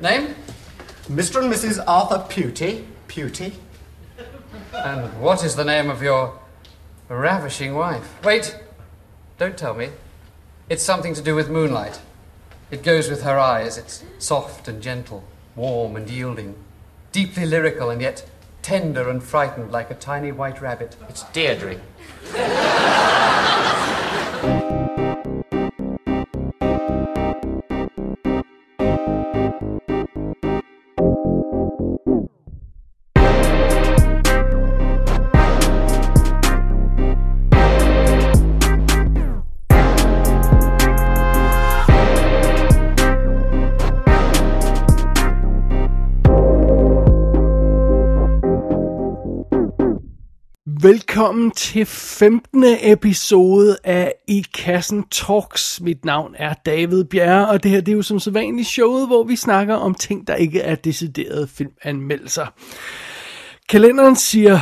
Name? Mr. and Mrs. Arthur Pewty. Pewty. And what is the name of your ravishing wife? Wait, don't tell me. It's something to do with moonlight. It goes with her eyes. It's soft and gentle, warm and yielding, deeply lyrical and yet tender and frightened like a tiny white rabbit. It's Deirdre. Velkommen til 15. episode af I Kassen Talks. Mit navn er David Bjerre, og det her det er jo som sædvanligt showet, hvor vi snakker om ting, der ikke er deciderede filmanmeldelser. Kalenderen siger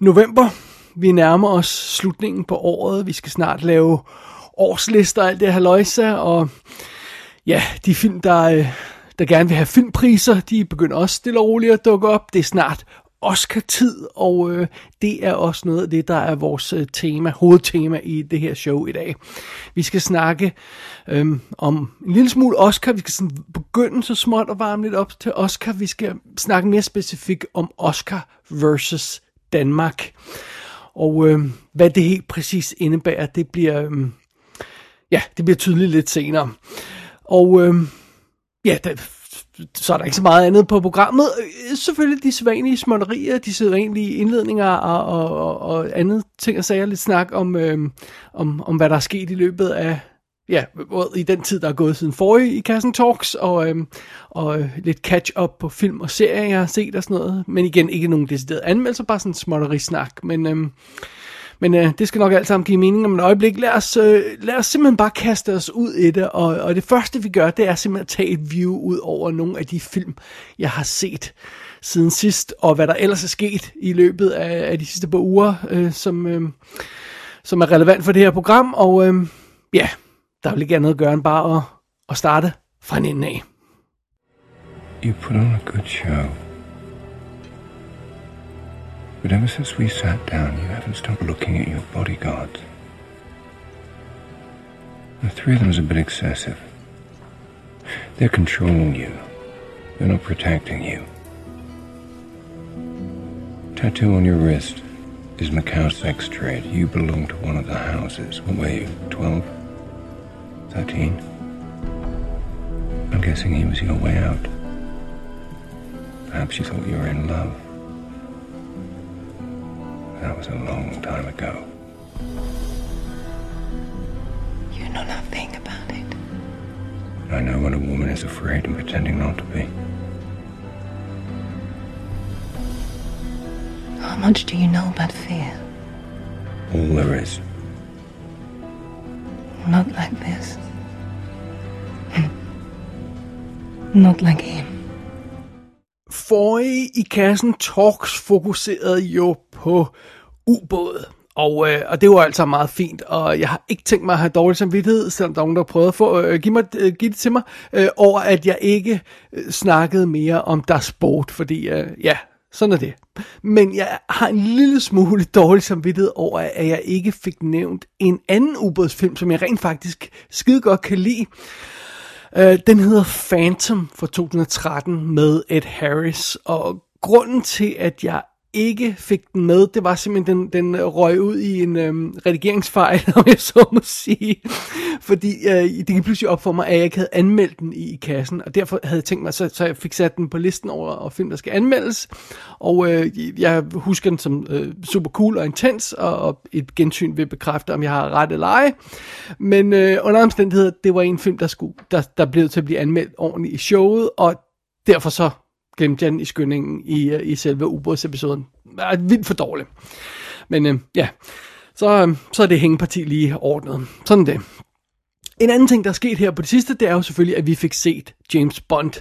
november. Vi nærmer os slutningen på året. Vi skal snart lave årslister og alt det her løjse, og ja, de film, der, øh, der gerne vil have filmpriser, de begynder også stille og roligt at dukke op. Det er snart Oscar-tid, og øh, det er også noget af det, der er vores øh, tema, hovedtema i det her show i dag. Vi skal snakke øh, om en lille smule Oscar. Vi skal sådan begynde så småt og varme lidt op til Oscar. Vi skal snakke mere specifikt om Oscar versus Danmark. Og øh, hvad det helt præcis indebærer, det bliver, øh, ja, det bliver tydeligt lidt senere. Og øh, ja, der, så er der ikke så meget andet på programmet. Øh, selvfølgelig de sædvanlige småtterier, de sædvanlige indledninger og, og, og, og andet ting og sager. Lidt snak om, øh, om, om, hvad der er sket i løbet af, ja, i den tid, der er gået siden forrige i Kassen Talks, og, øhm, øh, og lidt catch-up på film og serier, jeg har set og sådan noget. Men igen, ikke nogen decideret anmeldelse, bare sådan småtterisnak. Men... Øh, men øh, det skal nok alt sammen give mening om et øjeblik. Lad os, øh, lad os simpelthen bare kaste os ud i det, og, og det første vi gør, det er simpelthen at tage et view ud over nogle af de film, jeg har set siden sidst, og hvad der ellers er sket i løbet af, af de sidste par uger, øh, som, øh, som er relevant for det her program. Og øh, ja, der vil ikke andet at gøre end bare at, at starte fra en ende af. You put on a good show. But ever since we sat down, you haven't stopped looking at your bodyguards. The three of them is a bit excessive. They're controlling you. They're not protecting you. Tattoo on your wrist is Macau sex trade. You belong to one of the houses. What were you, 12? 13? I'm guessing he was your way out. Perhaps you thought you were in love. That was a long time ago. You know nothing about it. I know when a woman is afraid and pretending not to be. How much do you know about fear? All there is. Not like this. Not like him. Forrige i kassen Talks fokuserede jo på ubåd. Og, øh, og det var altså meget fint, og jeg har ikke tænkt mig at have dårlig samvittighed, selvom der er nogen, der prøvede at få, øh, give, mig, øh, give det til mig, øh, over at jeg ikke øh, snakkede mere om der sport, fordi øh, ja, sådan er det. Men jeg har en lille smule dårlig samvittighed over, at jeg ikke fik nævnt en anden ubådsfilm, som jeg rent faktisk skide godt kan lide. Øh, den hedder Phantom fra 2013 med Ed Harris, og grunden til, at jeg ikke fik den med, det var simpelthen, den, den øh, røg ud i en øhm, redigeringsfejl, om jeg så må sige. Fordi øh, det gik pludselig op for mig, at jeg ikke havde anmeldt den i, i kassen, og derfor havde jeg tænkt mig, så, så jeg fik sat den på listen over og film, der skal anmeldes. Og øh, jeg husker den som øh, super cool og intens, og, og et gensyn vil bekræfte, om jeg har ret eller ej. Men øh, under omstændigheder, det var en film, der, skulle, der, der blev til at blive anmeldt ordentligt i showet, og derfor så glemte jeg den i skyndingen i, øh, i selve ubådsepisoden. Er vildt for dårligt. Men øh, ja, så, øh, så er det hængeparti lige ordnet. Sådan det. En anden ting, der er sket her på det sidste, det er jo selvfølgelig, at vi fik set James Bond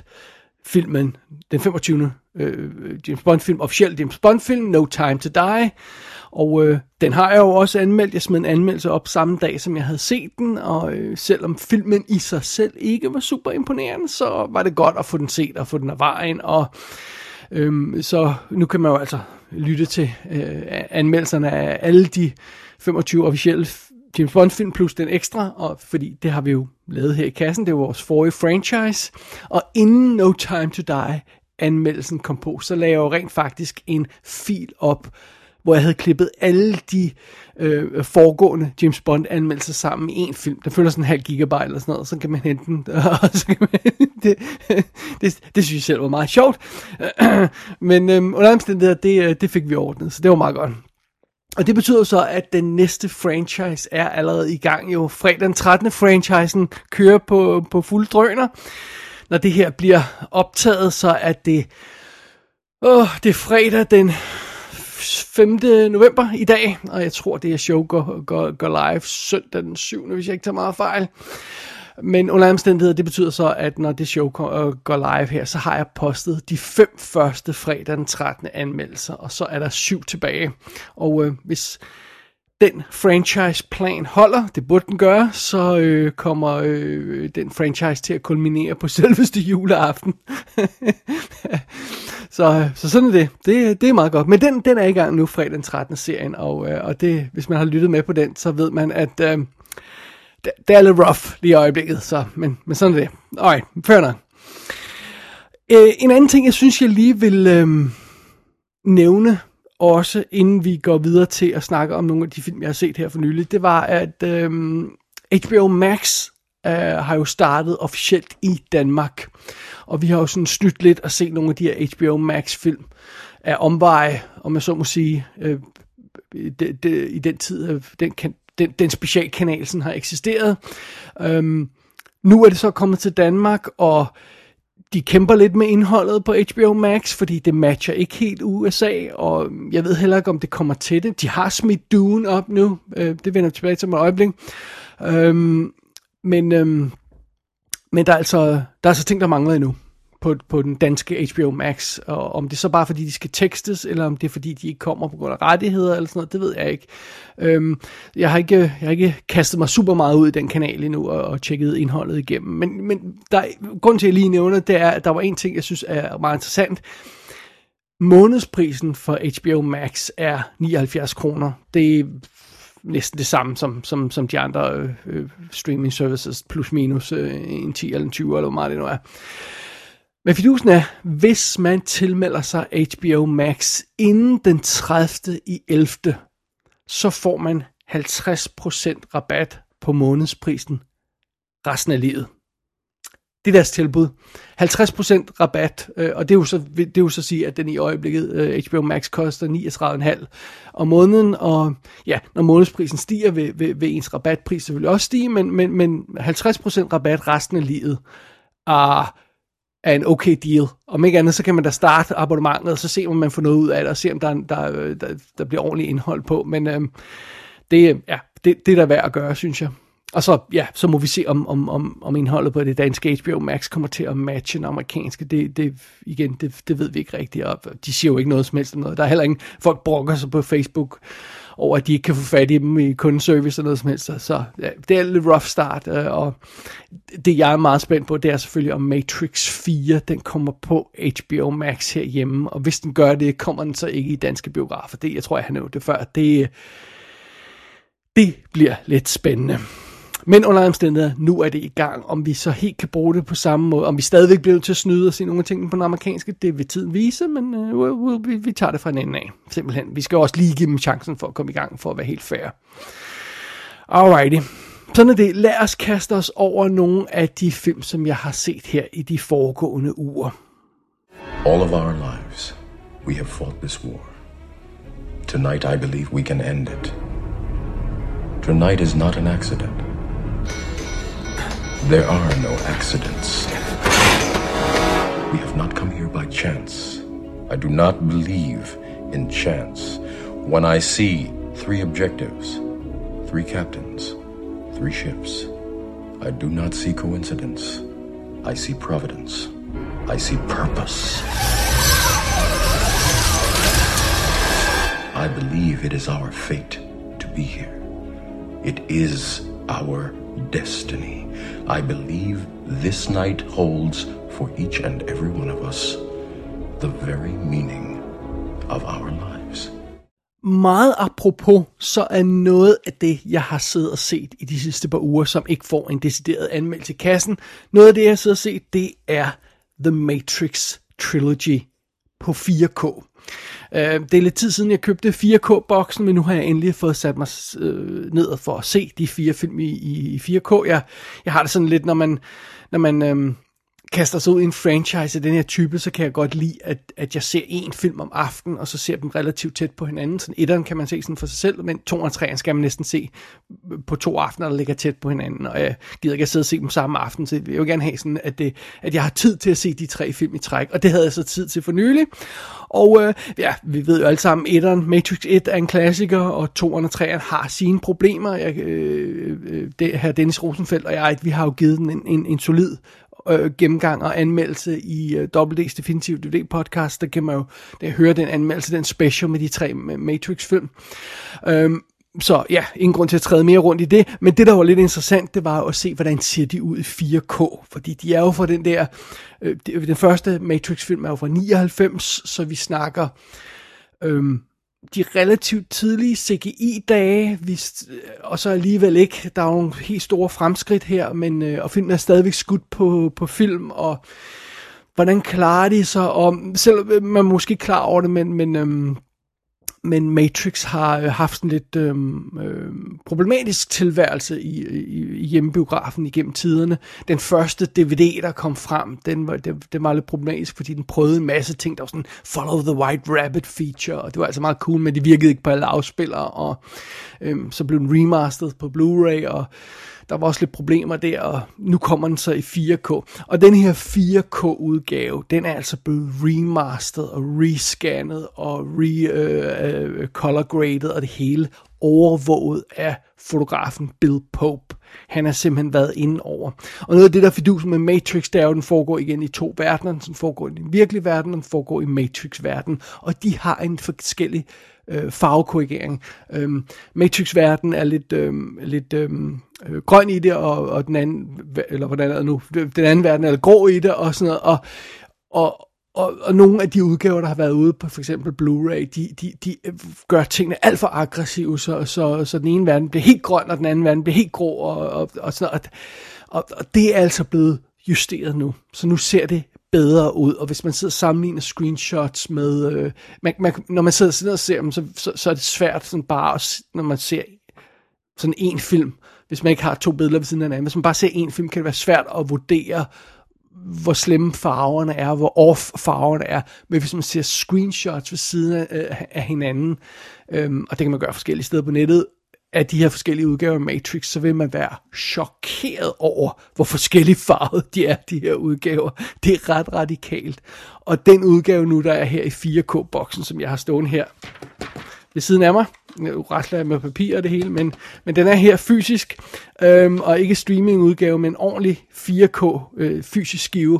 filmen den 25 øh, James Bond-film, officiel James Bond-film, No Time to Die. Og øh, den har jeg jo også anmeldt. Jeg smed en anmeldelse op samme dag, som jeg havde set den. Og øh, selvom filmen i sig selv ikke var super imponerende, så var det godt at få den set og få den af vejen. Og øh, så nu kan man jo altså lytte til øh, anmeldelserne af alle de 25 officielle James Bond film plus den ekstra, og fordi det har vi jo lavet her i kassen, det er vores forrige franchise, og inden No Time to Die anmeldelsen kom på, så lagde jeg jo rent faktisk en fil op, hvor jeg havde klippet alle de øh, foregående James Bond anmeldelser sammen i en film. Den følger sådan en halv gigabyte eller sådan noget, så kan man hente den. Og så kan man, det, det, det synes jeg selv var meget sjovt. Men øh, under omstændigheder, det, øh, det fik vi ordnet, så det var meget godt. Og det betyder så, at den næste franchise er allerede i gang. Jo, fredag den 13. franchisen kører på, på fuld drøner. Når det her bliver optaget, så er det, åh, det er fredag den 5. november i dag, og jeg tror, det her show går, går, går live søndag den 7. hvis jeg ikke tager meget fejl. Men under omstændigheder, det betyder så, at når det show øh, går live her, så har jeg postet de fem første fredag den 13. anmeldelser, og så er der syv tilbage. Og øh, hvis den franchise-plan holder, det burde den gøre, så øh, kommer øh, den franchise til at kulminere på selveste juleaften. så, øh, så sådan er det. det. Det er meget godt. Men den, den er i gang nu, fredag den 13. serien, og, øh, og det, hvis man har lyttet med på den, så ved man, at øh, det, det er lidt rough lige i øjeblikket, så, men, men sådan er det. Alright, fair nok. Øh, en anden ting, jeg synes, jeg lige vil øh, nævne, også inden vi går videre til at snakke om nogle af de film, jeg har set her for nylig, det var, at øh, HBO Max øh, har jo startet officielt i Danmark. Og vi har jo sådan snydt lidt at se nogle af de her HBO Max film af omveje, om jeg så må sige, øh, det, det, i den tid, øh, den, kan, den, den specialkanal sådan har eksisteret. Øhm, nu er det så kommet til Danmark, og de kæmper lidt med indholdet på HBO Max, fordi det matcher ikke helt USA, og jeg ved heller ikke, om det kommer til det. De har smidt Dune op nu, øh, det vender tilbage til om et øjeblik. Øhm, men, øhm, men der er, altså, der er altså ting, der mangler endnu på, på den danske HBO Max, og om det er så bare fordi, de skal tekstes, eller om det er fordi, de ikke kommer på grund af rettigheder, eller sådan noget, det ved jeg ikke. Øhm, jeg, har ikke jeg har ikke kastet mig super meget ud i den kanal endnu, og, og tjekket indholdet igennem, men, men der, grund til, at jeg lige nævner, det er, at der var en ting, jeg synes er meget interessant. Månedsprisen for HBO Max er 79 kroner. Det er næsten det samme som, som, som de andre øh, øh streaming services, plus minus øh, en 10 eller en 20, eller hvor meget det nu er. Men fidusen er, hvis man tilmelder sig HBO Max inden den 30. i 11., så får man 50% rabat på månedsprisen resten af livet. Det er deres tilbud. 50% rabat, øh, og det er, jo så, det er jo så at sige, at den i øjeblikket øh, HBO Max koster 39,5 om måneden, og ja, når månedsprisen stiger, vil, vil, vil ens rabatpris selvfølgelig også stige, men, men, men 50% rabat resten af livet. Ah, er en okay deal. Om ikke andet, så kan man da starte abonnementet, og så se, om man får noget ud af det, og se, om der, der, øh, der, der bliver ordentligt indhold på. Men øhm, det, ja, det, det er da værd at gøre, synes jeg. Og så, ja, så må vi se, om, om, om, om indholdet på det danske HBO Max kommer til at matche den amerikanske. Det, det, igen, det, det ved vi ikke rigtigt. Og de siger jo ikke noget som helst om noget. Der er heller ingen folk brokker sig på Facebook over, at de ikke kan få fat i dem i kundeservice og noget som helst. Så, så ja, det er en lidt rough start, øh, og det jeg er meget spændt på, det er selvfølgelig om Matrix 4, den kommer på HBO Max herhjemme, og hvis den gør det, kommer den så ikke i danske biografer. Det, jeg tror, jeg har nævnt det før. Det, det bliver lidt spændende. Men under omstændigheder, nu er det i gang. Om vi så helt kan bruge det på samme måde, om vi stadigvæk bliver til at snyde og se nogle af tingene på den amerikanske, det vil tiden vise, men øh, uh, vi, vi tager det fra en ende af. Simpelthen. Vi skal også lige give dem chancen for at komme i gang, for at være helt fair. Alrighty. Sådan er det. Lad os kaste os over nogle af de film, som jeg har set her i de foregående uger. All of our lives, we have fought this war. Tonight I believe we can end it. Tonight is not an accident. There are no accidents. We have not come here by chance. I do not believe in chance. When I see three objectives, three captains, three ships, I do not see coincidence. I see providence. I see purpose. I believe it is our fate to be here. It is our destiny. I believe this night holds for each and every one of us the very meaning of our lives. Meget apropos, så er noget af det, jeg har siddet og set i de sidste par uger, som ikke får en decideret anmeldelse i kassen. Noget af det, jeg har siddet og set, det er The Matrix Trilogy på 4K. Øh, det er lidt tid siden, jeg købte 4K-boksen, men nu har jeg endelig fået sat mig øh, ned for at se de fire film i, i, i 4K. Jeg, jeg har det sådan lidt, når man, når man øh, kaster sig ud i en franchise af den her type, så kan jeg godt lide, at, at jeg ser en film om aftenen, og så ser dem relativt tæt på hinanden. Sådan etteren kan man se sådan for sig selv, men to og treeren skal man næsten se på to aftener, der ligger tæt på hinanden, og jeg gider ikke at sidde og se dem samme aften, så jeg vil gerne have sådan, at, det, at jeg har tid til at se de tre film i træk, og det havde jeg så tid til for nylig. Og øh, ja, vi ved jo alle sammen, etteren, Matrix 1 er en klassiker, og to og treeren har sine problemer. Jeg, øh, øh, det, her Dennis Rosenfeldt og jeg, vi har jo givet den en, en, en solid øh, gennemgang og anmeldelse i øh, WD's Definitive DVD podcast. Der kan man jo der høre den anmeldelse, den special med de tre Matrix-film. Øhm, så ja, ingen grund til at træde mere rundt i det, men det der var lidt interessant, det var at se, hvordan ser de ud i 4K, fordi de er jo fra den der, øh, den første Matrix-film er jo fra 99, så vi snakker øhm, de relativt tidlige CGI-dage, øh, og så alligevel ikke. Der er nogle helt store fremskridt her, men øh, og filmen er stadigvæk skudt på, på film, og hvordan klarer de sig, og selvom øh, man er måske klar over det, men, men øhm, men Matrix har øh, haft en lidt øh, øh, problematisk tilværelse i, i, i hjemmebiografen igennem tiderne. Den første DVD, der kom frem, den var, det, det var lidt problematisk, fordi den prøvede en masse ting, der var sådan Follow the White Rabbit feature, og det var altså meget cool, men det virkede ikke på alle afspillere, og øh, så blev den remastered på Blu-ray, og der var også lidt problemer der, og nu kommer den så i 4K. Og den her 4K-udgave, den er altså blevet remasteret og rescannet og re-color-graded øh, øh, og det hele overvåget af fotografen Bill Pope. Han har simpelthen været inde over. Og noget af det, der fidus med Matrix, det er jo, den foregår igen i to verdener. Den foregår i den virkelige verden, og den foregår i Matrix-verden. Og de har en forskellig øh, farvekorrigering. Øhm, Matrix-verden er lidt, øhm, lidt øhm, øh, grøn i det, og, og den anden, eller hvordan er det nu, den anden verden er grå i det, og sådan noget, og, og, og, og nogle af de udgaver, der har været ude på for eksempel Blu-ray, de, de, de øh, gør tingene alt for aggressive, så, så, så den ene verden bliver helt grøn, og den anden verden bliver helt grå, og, og, og sådan noget. Og, og det er altså blevet justeret nu. Så nu ser det bedre ud, og hvis man sidder og sammenligner screenshots med, øh, man, man, når man sidder, sidder og ser dem, så, så, så er det svært sådan bare, at, når man ser sådan en film, hvis man ikke har to billeder ved siden af hinanden, hvis man bare ser en film, kan det være svært at vurdere, hvor slemme farverne er, hvor off farverne er, men hvis man ser screenshots ved siden af, af, af hinanden, øhm, og det kan man gøre forskellige steder på nettet, af de her forskellige udgaver af Matrix, så vil man være chokeret over, hvor forskellige farvet de er, de her udgaver. Det er ret radikalt. Og den udgave nu, der er her i 4K-boksen, som jeg har stående her ved siden af mig, nu rasler jeg med papir og det hele, men, men den er her fysisk, øhm, og ikke streaming-udgave, men ordentlig 4K øh, fysisk skive.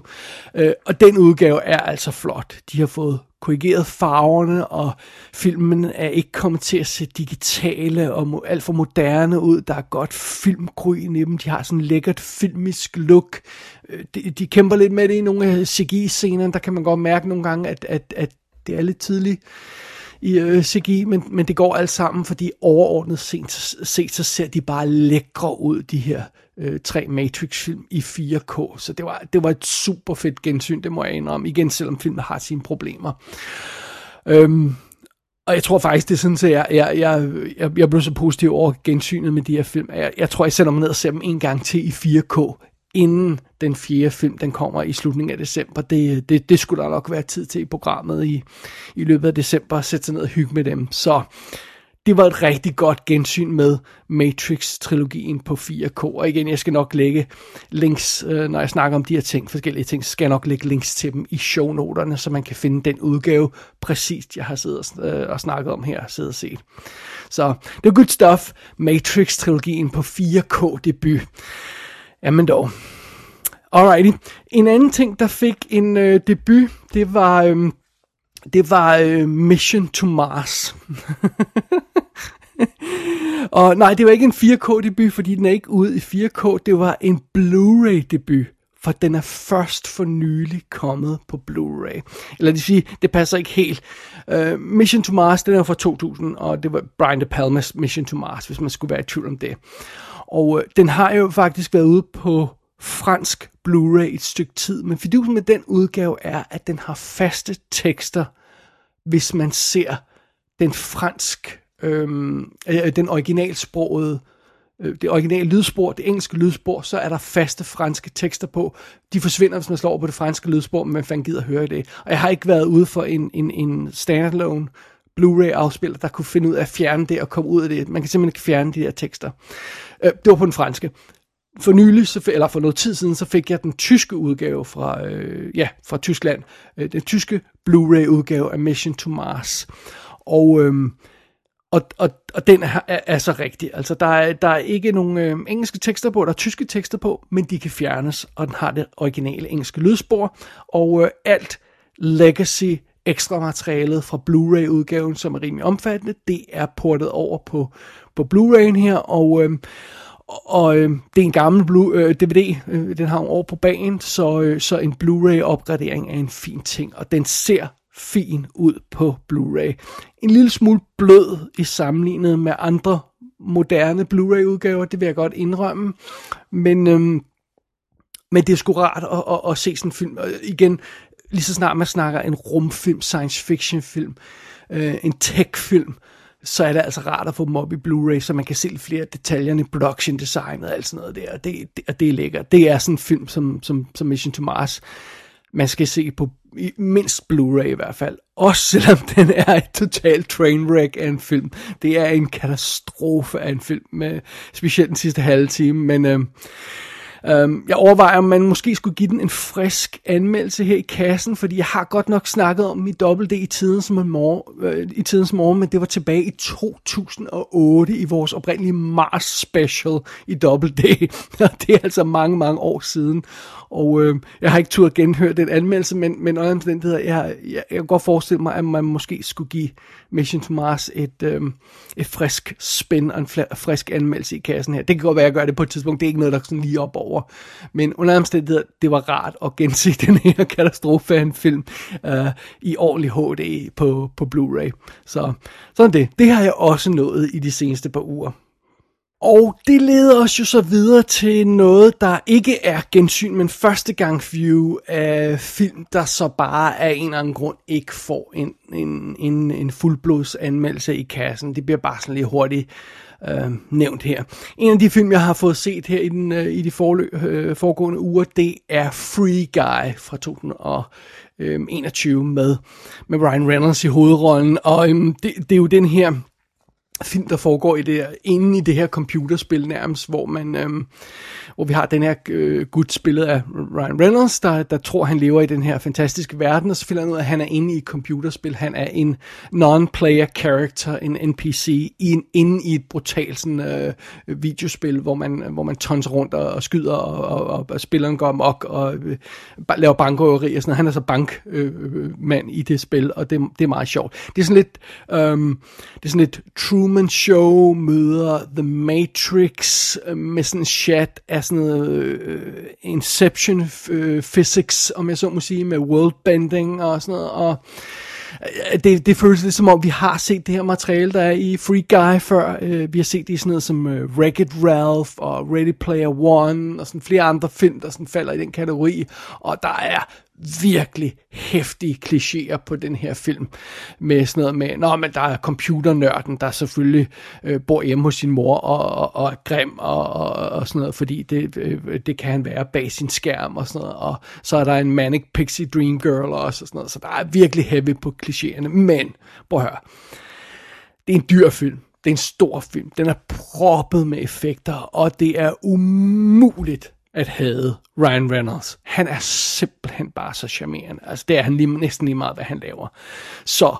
Øh, og den udgave er altså flot. De har fået korrigeret farverne, og filmen er ikke kommet til at se digitale og alt for moderne ud. Der er godt filmgryn i dem. De har sådan en lækkert filmisk look. Øh, de, de kæmper lidt med det i nogle af CGI-scenerne. Der kan man godt mærke nogle gange, at, at, at det er lidt tidligt i øh, CGI, men, men det går alt sammen, fordi overordnet set, set så ser de bare lækre ud, de her øh, tre Matrix-film i 4K. Så det var, det var et super fedt gensyn, det må jeg indrømme. Igen, selvom filmen har sine problemer. Øhm, og jeg tror faktisk, det er sådan, at jeg, jeg, jeg, jeg, jeg blev så positiv over gensynet med de her film. Jeg, jeg tror, jeg sætter mig ned og ser dem en gang til i 4K, inden den fjerde film den kommer i slutningen af december. Det, det, det skulle der nok være tid til i programmet i, i løbet af december at sætte sig ned og hygge med dem. Så det var et rigtig godt gensyn med Matrix-trilogien på 4K. Og igen, jeg skal nok lægge links, øh, når jeg snakker om de her ting, forskellige ting, så skal jeg nok lægge links til dem i shownoterne, så man kan finde den udgave præcis, jeg har siddet og, øh, og snakket om her, siddet og set. Så det er good stuff. Matrix-trilogien på 4K-debut. Jamen dog. Alrighty. En anden ting, der fik en øh, debut, det var... Øh, det var øh, Mission to Mars. og nej, det var ikke en 4K-debut, fordi den er ikke ude i 4K. Det var en Blu-ray-debut, for den er først for nylig kommet på Blu-ray. Eller det vil sige, det passer ikke helt. Uh, Mission to Mars, den er fra 2000, og det var Brian De Palmas Mission to Mars, hvis man skulle være i tvivl om det. Og øh, den har jo faktisk været ude på fransk Blu-ray et stykke tid, men fidusen med den udgave er, at den har faste tekster, hvis man ser den fransk, øhm, øh, øh, den originalsprogede, øh, det originale lydspor, det engelske lydspor, så er der faste franske tekster på. De forsvinder, hvis man slår over på det franske lydspor, men man fanden gider at høre det. Og jeg har ikke været ude for en, en, en standalone Blu-ray-afspiller, der kunne finde ud af at fjerne det og komme ud af det. Man kan simpelthen ikke fjerne de der tekster. Øh, det var på den franske for nylig, så, eller for noget tid siden, så fik jeg den tyske udgave fra, øh, ja, fra Tyskland. Øh, den tyske Blu-ray udgave af Mission to Mars. Og, øh, og, og, og den er, er, er så rigtig. Altså, der er, der er ikke nogen øh, engelske tekster på, der er tyske tekster på, men de kan fjernes, og den har det originale engelske lydspor. Og øh, alt legacy ekstra materialet fra Blu-ray-udgaven, som er rimelig omfattende, det er portet over på, på Blu-ray'en her, og, øh, og øh, det er en gammel Blu- øh, DVD, øh, den har en år på banen, så, øh, så en Blu-ray-opgradering er en fin ting, og den ser fin ud på Blu-ray. En lille smule blød i sammenlignet med andre moderne Blu-ray-udgaver, det vil jeg godt indrømme, men, øh, men det er sgu rart at, at, at se sådan en film. Og igen, lige så snart man snakker en rumfilm, science fiction film, øh, en tech-film, så er det altså rart at få dem op i Blu-ray, så man kan se flere detaljerne i production design og alt sådan noget der, og det, det, og det er lækkert. Det er sådan en film som, som, som Mission to Mars, man skal se på i mindst Blu-ray i hvert fald. Også selvom den er et totalt trainwreck af en film. Det er en katastrofe af en film, med, specielt den sidste halve time, men... Øh, Øhm, jeg overvejer, om man måske skulle give den en frisk anmeldelse her i kassen, fordi jeg har godt nok snakket om i dobbelt D i tidens, morgen, øh, i tidens morgen, men det var tilbage i 2008 i vores oprindelige Mars special i dobbelt D. det er altså mange, mange år siden. Og øh, jeg har ikke turde genhøre den anmeldelse, men, men under omstændigheder, jeg, jeg, jeg kan godt forestille mig, at man måske skulle give Mission to Mars et, øh, et frisk spin og en frisk anmeldelse i kassen her. Det kan godt være, at jeg gør det på et tidspunkt. Det er ikke noget, der sådan lige op over. Men under omstændigheder, det var rart at gense den her katastrofe af en film øh, i ordentlig HD på, på Blu-ray. Så sådan det. Det har jeg også nået i de seneste par uger. Og det leder os jo så videre til noget, der ikke er gensyn, men første gang view af film, der så bare af en eller anden grund ikke får en, en, en, en fuldblods anmeldelse i kassen. Det bliver bare sådan lidt hurtigt øh, nævnt her. En af de film, jeg har fået set her i, den, øh, i de forløb, øh, foregående uger, det er Free Guy fra 2021 øh, med, med Ryan Reynolds i hovedrollen. Og øh, det, det er jo den her film, der foregår i det, inden i det her computerspil nærmest, hvor man, øhm, hvor vi har den her øh, gut spillet af Ryan Reynolds, der, der tror, han lever i den her fantastiske verden, og så finder han ud af, at han er inde i et computerspil. Han er en non-player character, en NPC, i en, inde i et brutalt sådan, øh, videospil, hvor man, hvor man tons rundt og, og skyder, og, og, og spilleren går amok og øh, laver bankrøveri og sådan noget. Han er så bankmand øh, øh i det spil, og det, det er meget sjovt. Det er sådan lidt, øh, det er sådan lidt true Truman Show møder The Matrix øh, med sådan en chat af sådan noget uh, Inception uh, physics, om jeg så må sige, med worldbending og sådan noget, og det, det føles lidt som om, vi har set det her materiale, der er i Free Guy før. Øh, vi har set det i sådan noget som uh, Wreck-It Ralph og Ready Player One og sådan flere andre film, der sådan falder i den kategori. Og der er virkelig hæftige klichéer på den her film, med sådan noget med, nå, men der er computernørden, der selvfølgelig øh, bor hjemme hos sin mor og, og, og er grim og, og, og sådan noget, fordi det, øh, det kan han være bag sin skærm og sådan noget, og så er der en manic pixie dream girl også og sådan noget, så der er virkelig heavy på klichéerne, men, prøv at høre, det er en dyr film, det er en stor film, den er proppet med effekter, og det er umuligt at have Ryan Reynolds. Han er simpelthen bare så charmerende. Altså, det er han lige, næsten lige meget, hvad han laver. Så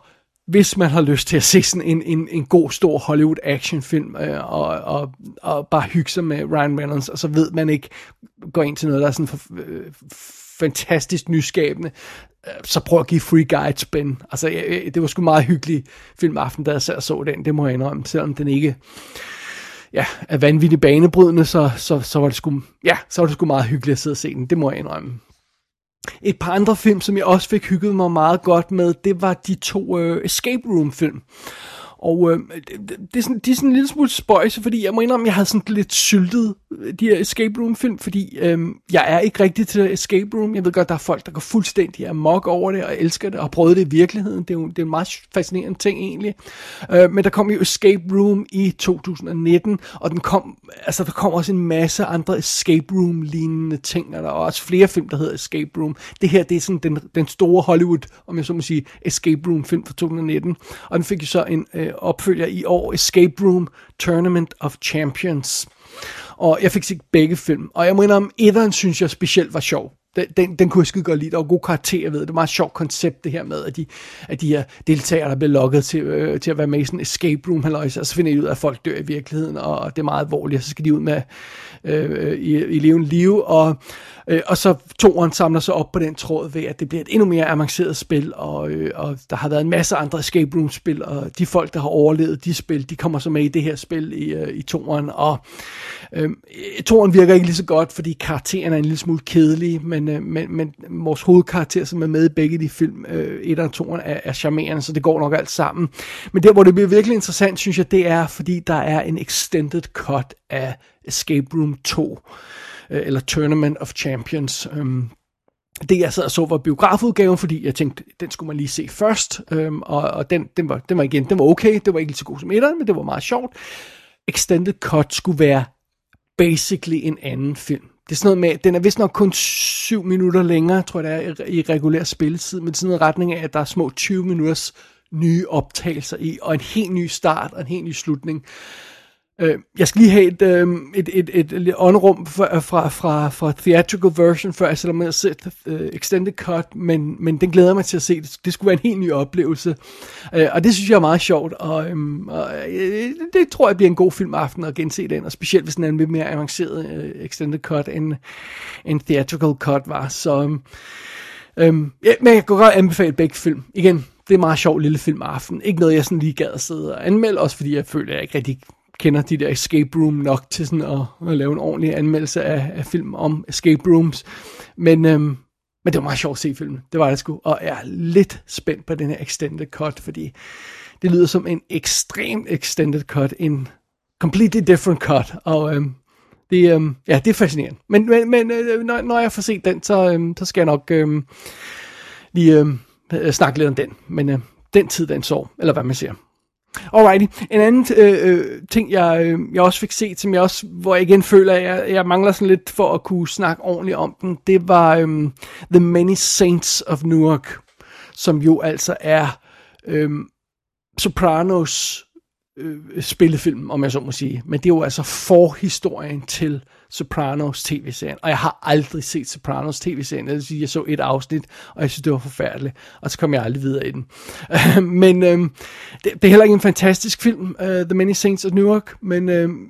hvis man har lyst til at se sådan en, en, en god, stor Hollywood actionfilm, øh, og, og, og bare hygge sig med Ryan Reynolds, og så ved man ikke, går ind til noget, der er sådan for, øh, fantastisk nyskabende, øh, så prøv at give Free Guy et spin. Altså, øh, det var sgu meget hyggelig filmaften, da jeg sad og så den, det må jeg indrømme, selvom den ikke ja, er vanvittigt banebrydende, så, så, så, var det sgu, ja, så var det sgu meget hyggeligt at sidde og se den, det må jeg indrømme. Et par andre film, som jeg også fik hygget mig meget godt med, det var de to øh, Escape Room film. Og øh, det, det, er sådan, de er sådan en lille smule spøjse, fordi jeg må indrømme, jeg havde sådan lidt syltet øh, de her Escape Room film, fordi øh, jeg er ikke rigtig til Escape Room. Jeg ved godt, der er folk, der går fuldstændig amok over det, og elsker det, og har prøvet det i virkeligheden. Det er jo det er en meget fascinerende ting egentlig. Øh, men der kom jo Escape Room i 2019, og den kom, altså, der kom også en masse andre Escape Room-lignende ting, og der er også flere film, der hedder Escape Room. Det her, det er sådan den, den store Hollywood, om jeg så må sige, Escape Room-film fra 2019, og den fik jo så en øh, Øh, opfølger i år, Escape Room Tournament of Champions. Og jeg fik set begge film, og jeg må indrømme, etteren synes jeg specielt var sjov. Den, den, den kunne jeg skide godt lide. Der var god karakter ved det. Det var et meget sjovt koncept, det her med, at de, at de her deltagere, der bliver lukket til, øh, til at være med i sådan en escape room, halløjse, og så finder de ud af, at folk dør i virkeligheden, og det er meget alvorligt, og så skal de ud med øh, i, i levende liv, og, øh, og så toeren samler sig op på den tråd ved, at det bliver et endnu mere avanceret spil, og, øh, og der har været en masse andre escape room spil, og de folk, der har overlevet de spil, de kommer så med i det her spil i, øh, i toeren, og øh, toeren virker ikke lige så godt, fordi karakteren er en lille smule kedelig, men, øh, men, men vores hovedkarakter, som er med i begge de film, øh, et og toeren, er, er charmerende, så det går nok alt sammen. Men der, hvor det bliver virkelig interessant, synes jeg, det er, fordi der er en extended cut af Escape Room 2, øh, eller Tournament of Champions. Øh, det jeg sad og så var biografudgaven, fordi jeg tænkte, den skulle man lige se først, øhm, og, og den, den, var, den var igen, den var okay, det var ikke lige så god som etteren, men det var meget sjovt. Extended cut skulle være basically en anden film. Det er sådan noget med, den er vist nok kun 7 minutter længere, tror jeg det er, i regulær spilletid, men sådan noget retning af, at der er små 20 minutters nye optagelser i, og en helt ny start og en helt ny slutning. Øh, jeg skal lige have et, øh, et, et, et, et åndrum fra, øh, fra, fra, fra theatrical version, før jeg sætter mig ned uh, extended cut, men, men den glæder mig til at se. Det, det skulle være en helt ny oplevelse. Øh, og det synes jeg er meget sjovt, og, øhm, og øh, det tror jeg bliver en god filmaften at gense den, og specielt hvis den er en lidt mere avanceret øh, extended cut, end, end theatrical cut var. Så øhm, øhm ja, men jeg kan godt anbefale begge film. Igen, det er en meget sjov lille filmaften. Ikke noget, jeg sådan lige gad at sidde og anmelde, også fordi jeg føler, at jeg ikke rigtig kender de der escape room nok til sådan at, at lave en ordentlig anmeldelse af, af film om escape rooms. Men, øhm, men det var meget sjovt at se filmen. Det var det sgu. Og jeg er lidt spændt på den her extended cut, fordi det lyder som en ekstrem extended cut. En completely different cut. Og øhm, det, øhm, ja, det er fascinerende. Men, men, men øh, når, når jeg får set den, så, øhm, så skal jeg nok øhm, lige øhm, snakke lidt om den. Men øh, den tid, den sår, eller hvad man siger. Alrighty. En anden øh, øh, ting, jeg, øh, jeg også fik set, som jeg også, hvor jeg igen føler, at jeg, jeg mangler sådan lidt for at kunne snakke ordentligt om den, det var øh, The Many Saints of Newark, som jo altså er øh, Sopranos øh, spillefilm, om jeg så må sige. Men det er jo altså forhistorien til Sopranos tv-serien. Og jeg har aldrig set Sopranos tv-serien. Det vil sige, jeg så et afsnit, og jeg synes, det var forfærdeligt. Og så kom jeg aldrig videre i den. men øhm, det, det er heller ikke en fantastisk film, uh, The Many Saints of Newark. Men, øhm,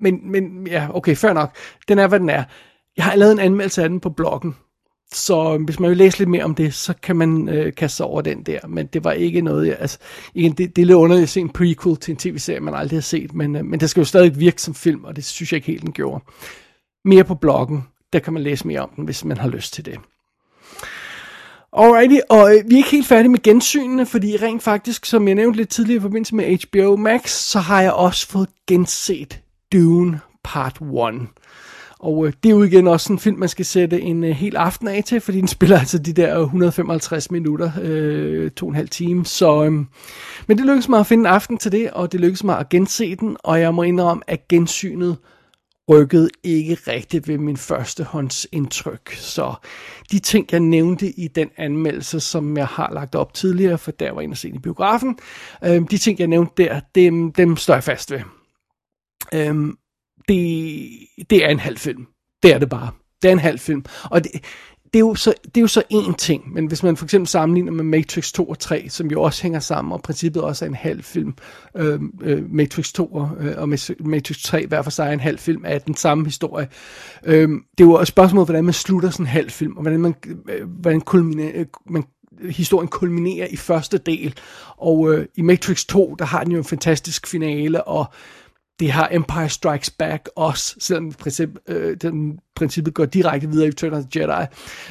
men, men ja, okay, fair nok. Den er, hvad den er. Jeg har lavet en anmeldelse af den på bloggen. Så hvis man vil læse lidt mere om det, så kan man øh, kaste sig over den der. Men det var ikke noget, jeg, altså, igen, det, det er lidt underligt at se en prequel til en tv-serie, man aldrig har set, men, øh, men det skal jo stadig virke som film, og det synes jeg ikke helt, den gjorde. Mere på bloggen, der kan man læse mere om den, hvis man har lyst til det. Alrighty, og øh, vi er ikke helt færdige med gensynene, fordi rent faktisk, som jeg nævnte lidt tidligere i forbindelse med HBO Max, så har jeg også fået genset Dune Part 1. Og øh, det er jo igen også en film, man skal sætte en øh, hel aften af til, fordi den spiller altså de der 155 minutter, øh, to og en halv time. Så, øh, men det lykkedes mig at finde en aften til det, og det lykkedes mig at gense den, og jeg må indrømme, at gensynet rykkede ikke rigtigt ved min førstehåndsindtryk. Så de ting, jeg nævnte i den anmeldelse, som jeg har lagt op tidligere, for der var en at se i biografen, øh, de ting, jeg nævnte der, dem, dem står jeg fast ved. Øh, det, det er en halv film. Det er det bare. Det er en halv film. Og det, det, er jo så, det er jo så én ting, men hvis man for eksempel sammenligner med Matrix 2 og 3, som jo også hænger sammen, og princippet også er en halv film, øh, øh, Matrix 2 og, øh, og Matrix 3 hver for sig er en halv film af den samme historie. Øh, det er jo et spørgsmål, hvordan man slutter sådan en halv film, og hvordan man, øh, hvordan kulminerer, øh, man historien kulminerer i første del. Og øh, i Matrix 2, der har den jo en fantastisk finale, og det har Empire Strikes Back også, selvom princip, øh, den princippet går direkte videre i Return of the Jedi.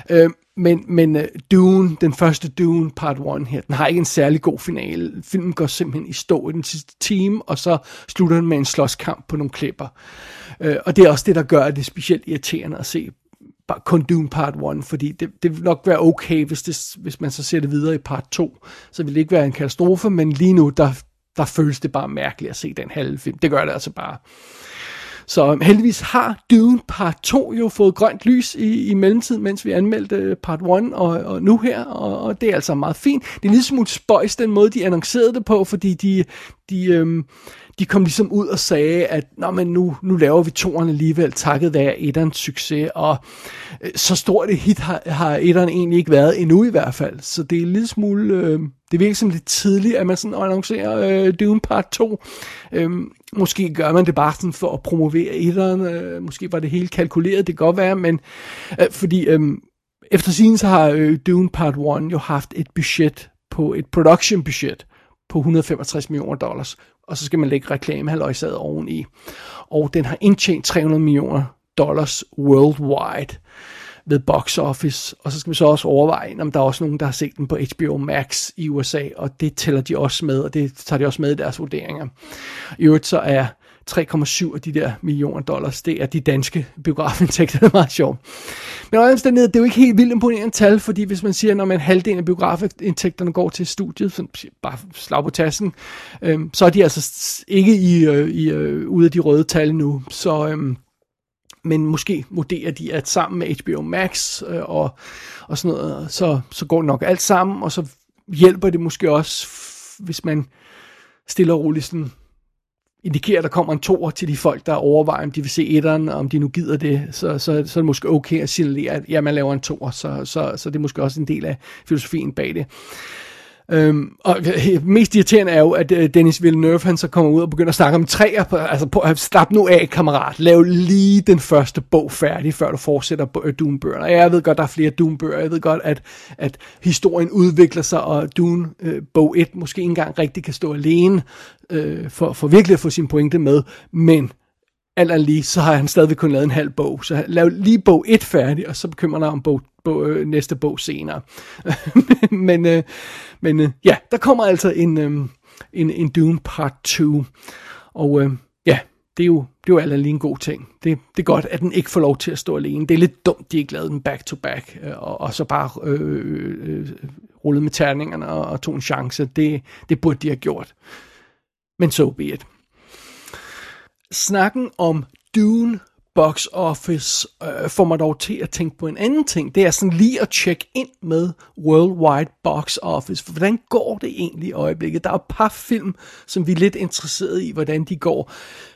Øh, men men øh, Dune, den første Dune part 1 her, den har ikke en særlig god finale. Filmen går simpelthen i stå i den sidste time, og så slutter den med en slåskamp på nogle klipper. Øh, og det er også det, der gør det specielt irriterende at se kun Dune Part 1, fordi det, det vil nok være okay, hvis, det, hvis man så ser det videre i Part 2, så vil det ikke være en katastrofe, men lige nu, der, der føles det bare mærkeligt at se den halve film. Det gør det altså bare. Så heldigvis har Dune Part 2 jo fået grønt lys i, i mellemtiden, mens vi anmeldte Part 1 og, og nu her, og, og det er altså meget fint. Det er lidt smule spøjs den måde, de annoncerede det på, fordi de, de, øhm, de kom ligesom ud og sagde, at Nå, men nu, nu laver vi toren alligevel, takket være etterens succes, og øh, så stort et hit har, har etteren egentlig ikke været endnu i hvert fald, så det er en lille smule, øh, det virker som lidt tidligt, at man sådan annoncerer øh, Dune Part 2. Øh, måske gør man det bare sådan for at promovere etteren, øh, måske var det helt kalkuleret, det kan godt være, men øh, fordi øh, efter siden så har øh, Dune Part 1 jo haft et budget på et production budget på 165 millioner dollars, og så skal man lægge reklamehaløjsaget oveni. Og den har indtjent 300 millioner dollars worldwide ved box office, og så skal vi så også overveje, om der er også nogen, der har set den på HBO Max i USA, og det tæller de også med, og det tager de også med i deres vurderinger. I øvrigt så er 3,7 af de der millioner dollars, det er de danske biografindtægter, det er meget sjovt. Men også det er jo ikke helt vildt imponerende tal, fordi hvis man siger, når man halvdelen af biografindtægterne går til studiet, så bare slag på tasken, øhm, så er de altså ikke i, øh, i øh, ude af de røde tal nu. Så, øhm, men måske vurderer de, at sammen med HBO Max øh, og, og sådan noget, så, så går det nok alt sammen, og så hjælper det måske også, hvis man stille og roligt sådan indikerer, at der kommer en toer til de folk, der overvejer, om de vil se etteren, og om de nu gider det, så, så, så er det måske okay at signalere, at ja, man laver en toer, så, så, så det er måske også en del af filosofien bag det. Øhm, og mest irriterende er jo, at øh, Dennis Villeneuve, han så kommer ud og begynder at snakke om træer, på, altså på, slap nu af, kammerat, lav lige den første bog færdig, før du fortsætter øh, Dune-bøgerne. Og jeg ved godt, der er flere Dune-bøger, jeg ved godt, at, at historien udvikler sig, og Dune øh, bog 1 måske ikke engang rigtig kan stå alene, øh, for, for virkelig at få sin pointe med, men alt andet lige, så har han stadigvæk kun lavet en halv bog. Så lav lige bog 1 færdig, og så bekymrer dig om bog, bog, øh, næste bog senere. men øh, men øh, ja, der kommer altså en, øh, en, en Dune Part 2. Og øh, ja, det er jo, det er jo alt lige en god ting. Det, det er godt, at den ikke får lov til at stå alene. Det er lidt dumt, de ikke lavede den back to back, øh, og, og så bare øh, øh, øh rullet med terningerne og, og tog en chance. Det, det burde de have gjort. Men so be it. Snakken om Dune box office øh, får mig dog til at tænke på en anden ting. Det er sådan lige at tjekke ind med worldwide box office. For hvordan går det egentlig i øjeblikket? Der er et par film, som vi er lidt interesseret i, hvordan de går.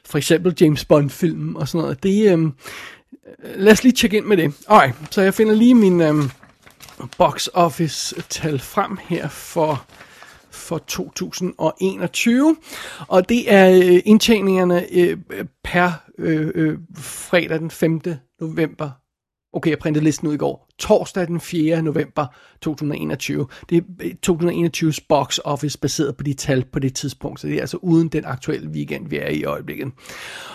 For eksempel James Bond-filmen og sådan noget. Det, øh, lad os lige tjekke ind med det. Alright, så jeg finder lige min øh, box office tal frem her for for 2021. Og det er øh, indtjeningerne øh, per øh, fredag den 5. november. Okay, jeg printede listen ud i går. Torsdag den 4. november 2021. Det er 2021's box office baseret på de tal på det tidspunkt, så det er altså uden den aktuelle weekend, vi er i øjeblikket.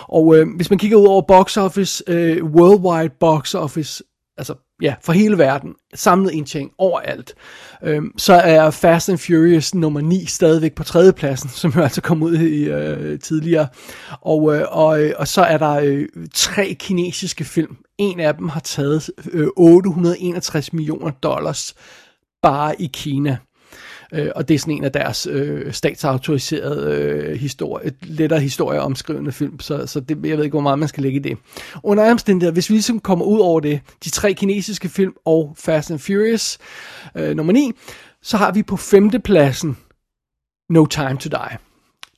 Og øh, hvis man kigger ud over box office, øh, worldwide box office, altså ja, for hele verden, samlet indtjening overalt, øhm, så er Fast and Furious nummer 9 stadigvæk på tredjepladsen, som jo altså kom ud i øh, tidligere. Og, øh, og, øh, og så er der øh, tre kinesiske film. En af dem har taget øh, 861 millioner dollars bare i Kina. Øh, og det er sådan en af deres øh, statsautoriserede øh, historie, lettere historie omskrivende film, så, så det, jeg ved ikke, hvor meget man skal lægge i det. Under omstændigheder, hvis vi ligesom kommer ud over det, de tre kinesiske film og Fast and Furious øh, nummer 9, så har vi på femtepladsen No Time to Die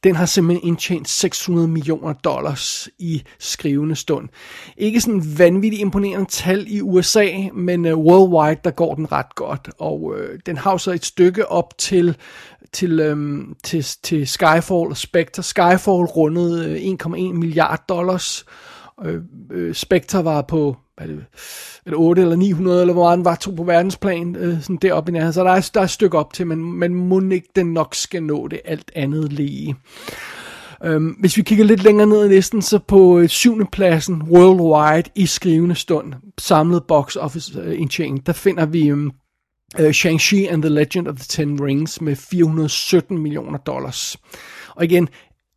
den har simpelthen indtjent 600 millioner dollars i skrivende stund. Ikke sådan vanvittigt imponerende tal i USA, men uh, worldwide, der går den ret godt. Og uh, den har så et stykke op til, til, um, til, til Skyfall og Spectre. Skyfall rundede øh, 1,1 milliard dollars. Uh, uh, Spectre var på er det, er det 8 eller 900, eller hvor meget var, to på verdensplan, øh, sådan deroppe i nærheden. Så der er, der er et stykke op til, men, men må ikke den nok skal nå det alt andet lige. Øhm, hvis vi kigger lidt længere ned i listen, så på øh, syvende pladsen worldwide i skrivende stund, samlet box office øh, indtjening, der finder vi øhm, øh, uh, Shang-Chi and the Legend of the Ten Rings med 417 millioner dollars. Og igen,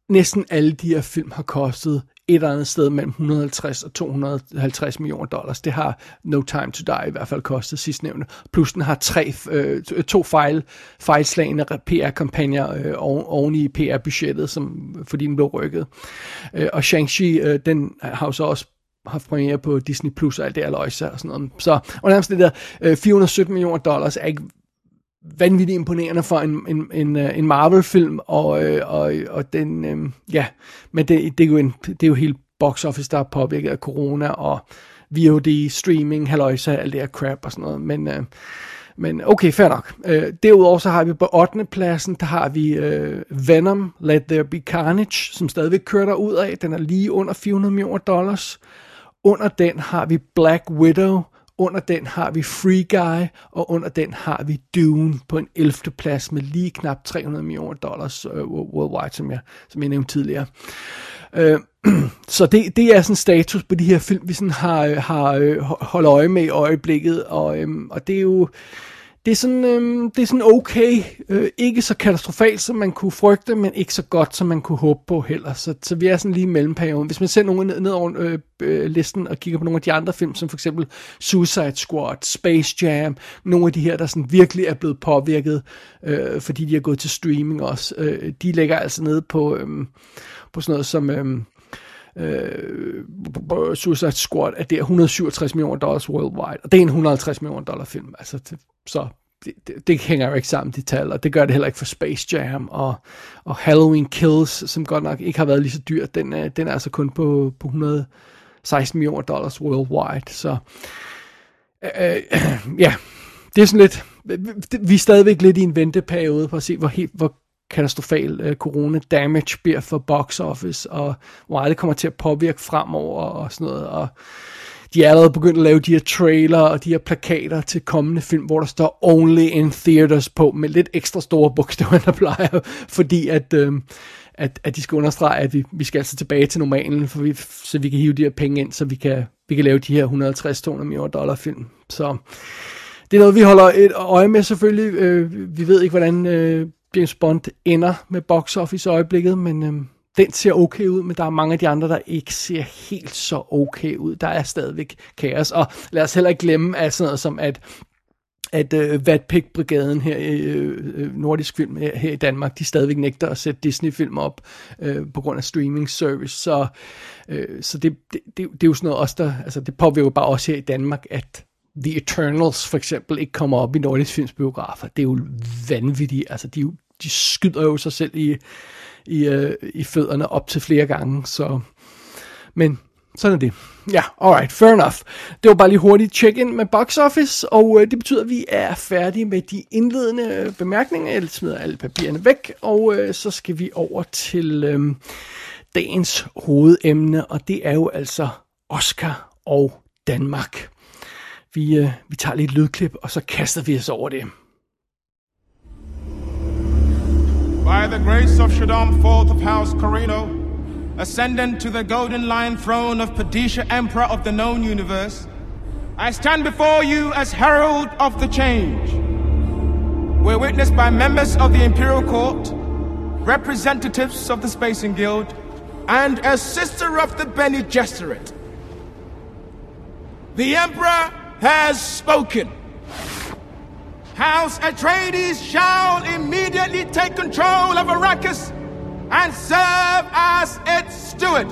næsten alle de her film har kostet et eller andet sted mellem 150 og 250 millioner dollars. Det har No Time to Die i hvert fald kostet sidstnævnte. Plus den har tre, øh, to fejl, fejlslagende PR-kampagner øh, oven i PR-budgettet, som, fordi den blev rykket. Øh, og Shang-Chi, øh, den har jo så også haft premiere på Disney Plus og alt det her og sådan noget. Så og nærmest det der øh, 417 millioner dollars er ikke vanvittigt imponerende for en, en, en, øh, en Marvel-film, og, øh, og, og den, øh, ja, men det, det, er jo en, det er jo helt box office, der er påvirket af corona, og VOD, streaming, haløjsa, alt det her crap og sådan noget, men, øh, men okay, fair nok. Øh, derudover så har vi på 8. pladsen, der har vi øh, Venom, Let There Be Carnage, som stadigvæk kører der ud af, den er lige under 400 millioner dollars. Under den har vi Black Widow, under den har vi Free Guy, og under den har vi Dune på en 11. plads med lige knap 300 millioner dollars uh, worldwide, som jeg, som jeg nævnte tidligere. Uh, så det, det er sådan status på de her film, vi sådan har, øh, har holdt øje med i øjeblikket, og, um, og det er jo det er sådan, øh, det er sådan okay. Øh, ikke så katastrofalt, som man kunne frygte, men ikke så godt, som man kunne håbe på heller. Så, så vi er sådan lige i mellemperioden. Hvis man ser nogen ned, ned over øh, øh, listen og kigger på nogle af de andre film, som for eksempel Suicide Squad, Space Jam, nogle af de her, der sådan virkelig er blevet påvirket, øh, fordi de er gået til streaming også, øh, de ligger altså nede på, øh, på sådan noget som... Øh, øh, Suicide Squad, at det er 167 millioner dollars worldwide, og det er en 150 millioner dollar film. Altså, det, så det, det, det hænger jo ikke sammen, de tal, og det gør det heller ikke for Space Jam, og, og Halloween Kills, som godt nok ikke har været lige så dyr, den, er, den er altså kun på, på 116 millioner dollars worldwide, så øh, øh, ja, det er sådan lidt, vi er stadigvæk lidt i en venteperiode for at se, hvor, helt, hvor katastrofal øh, corona damage bliver for box office, og hvor meget det kommer til at påvirke fremover og sådan noget, og de er allerede begyndt at lave de her trailer og de her plakater til kommende film, hvor der står Only in Theaters på, med lidt ekstra store bogstaver, end der plejer, fordi at, øh, at, at de skal understrege, at vi, vi skal altså tilbage til normalen, for vi, så vi kan hive de her penge ind, så vi kan, vi kan lave de her 150-200 millioner dollar film. Så det er noget, vi holder et øje med selvfølgelig. Øh, vi ved ikke, hvordan øh, James Bond ender med box office i øjeblikket, men øh, den ser okay ud, men der er mange af de andre, der ikke ser helt så okay ud. Der er stadigvæk kaos, og lad os heller ikke glemme at sådan noget som, at at øh, Vatpik-brigaden her i øh, øh, nordisk film her, her i Danmark, de stadigvæk nægter at sætte Disney-film op øh, på grund af streaming service. Så, øh, så det, det, det, det er jo sådan noget også, der, altså det påvirker bare også her i Danmark, at The Eternals for eksempel ikke kommer op i nordisk films biografer. Det er jo vanvittigt. Altså de, de skyder jo sig selv i, i, øh, i fødderne op til flere gange, så... Men sådan er det. Ja, alright, fair enough. Det var bare lige hurtigt check-in med box office, og øh, det betyder, at vi er færdige med de indledende øh, bemærkninger. Jeg smider alle papirerne væk, og øh, så skal vi over til øh, dagens hovedemne, og det er jo altså Oscar og Danmark. Vi, øh, vi tager lidt lydklip, og så kaster vi os over det. By the grace of Shaddam IV of House Corino, ascendant to the golden lion throne of Padisha, Emperor of the known universe, I stand before you as herald of the change. We're witnessed by members of the Imperial Court, representatives of the Spacing Guild, and a sister of the Bene Gesserit. The Emperor has spoken. House Atreides shall immediately take control of Arrakis and serve as its steward.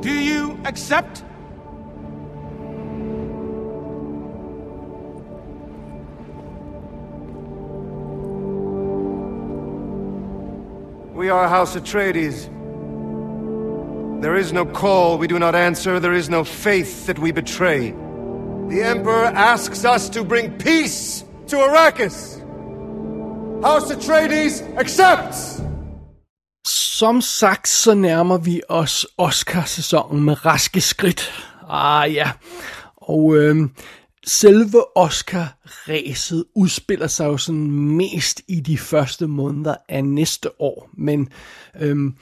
Do you accept? We are House Atreides. There is no call we do not answer. There is no faith that we betray. The Emperor asks us to bring peace to Arrakis. House Atreides accepts! Som sagt, så nærmer vi os Oscar-sæsonen med raske skridt. Ah ja, og øhm, selve Oscar-ræset udspiller sig jo sådan mest i de første måneder af næste år. Men øhm,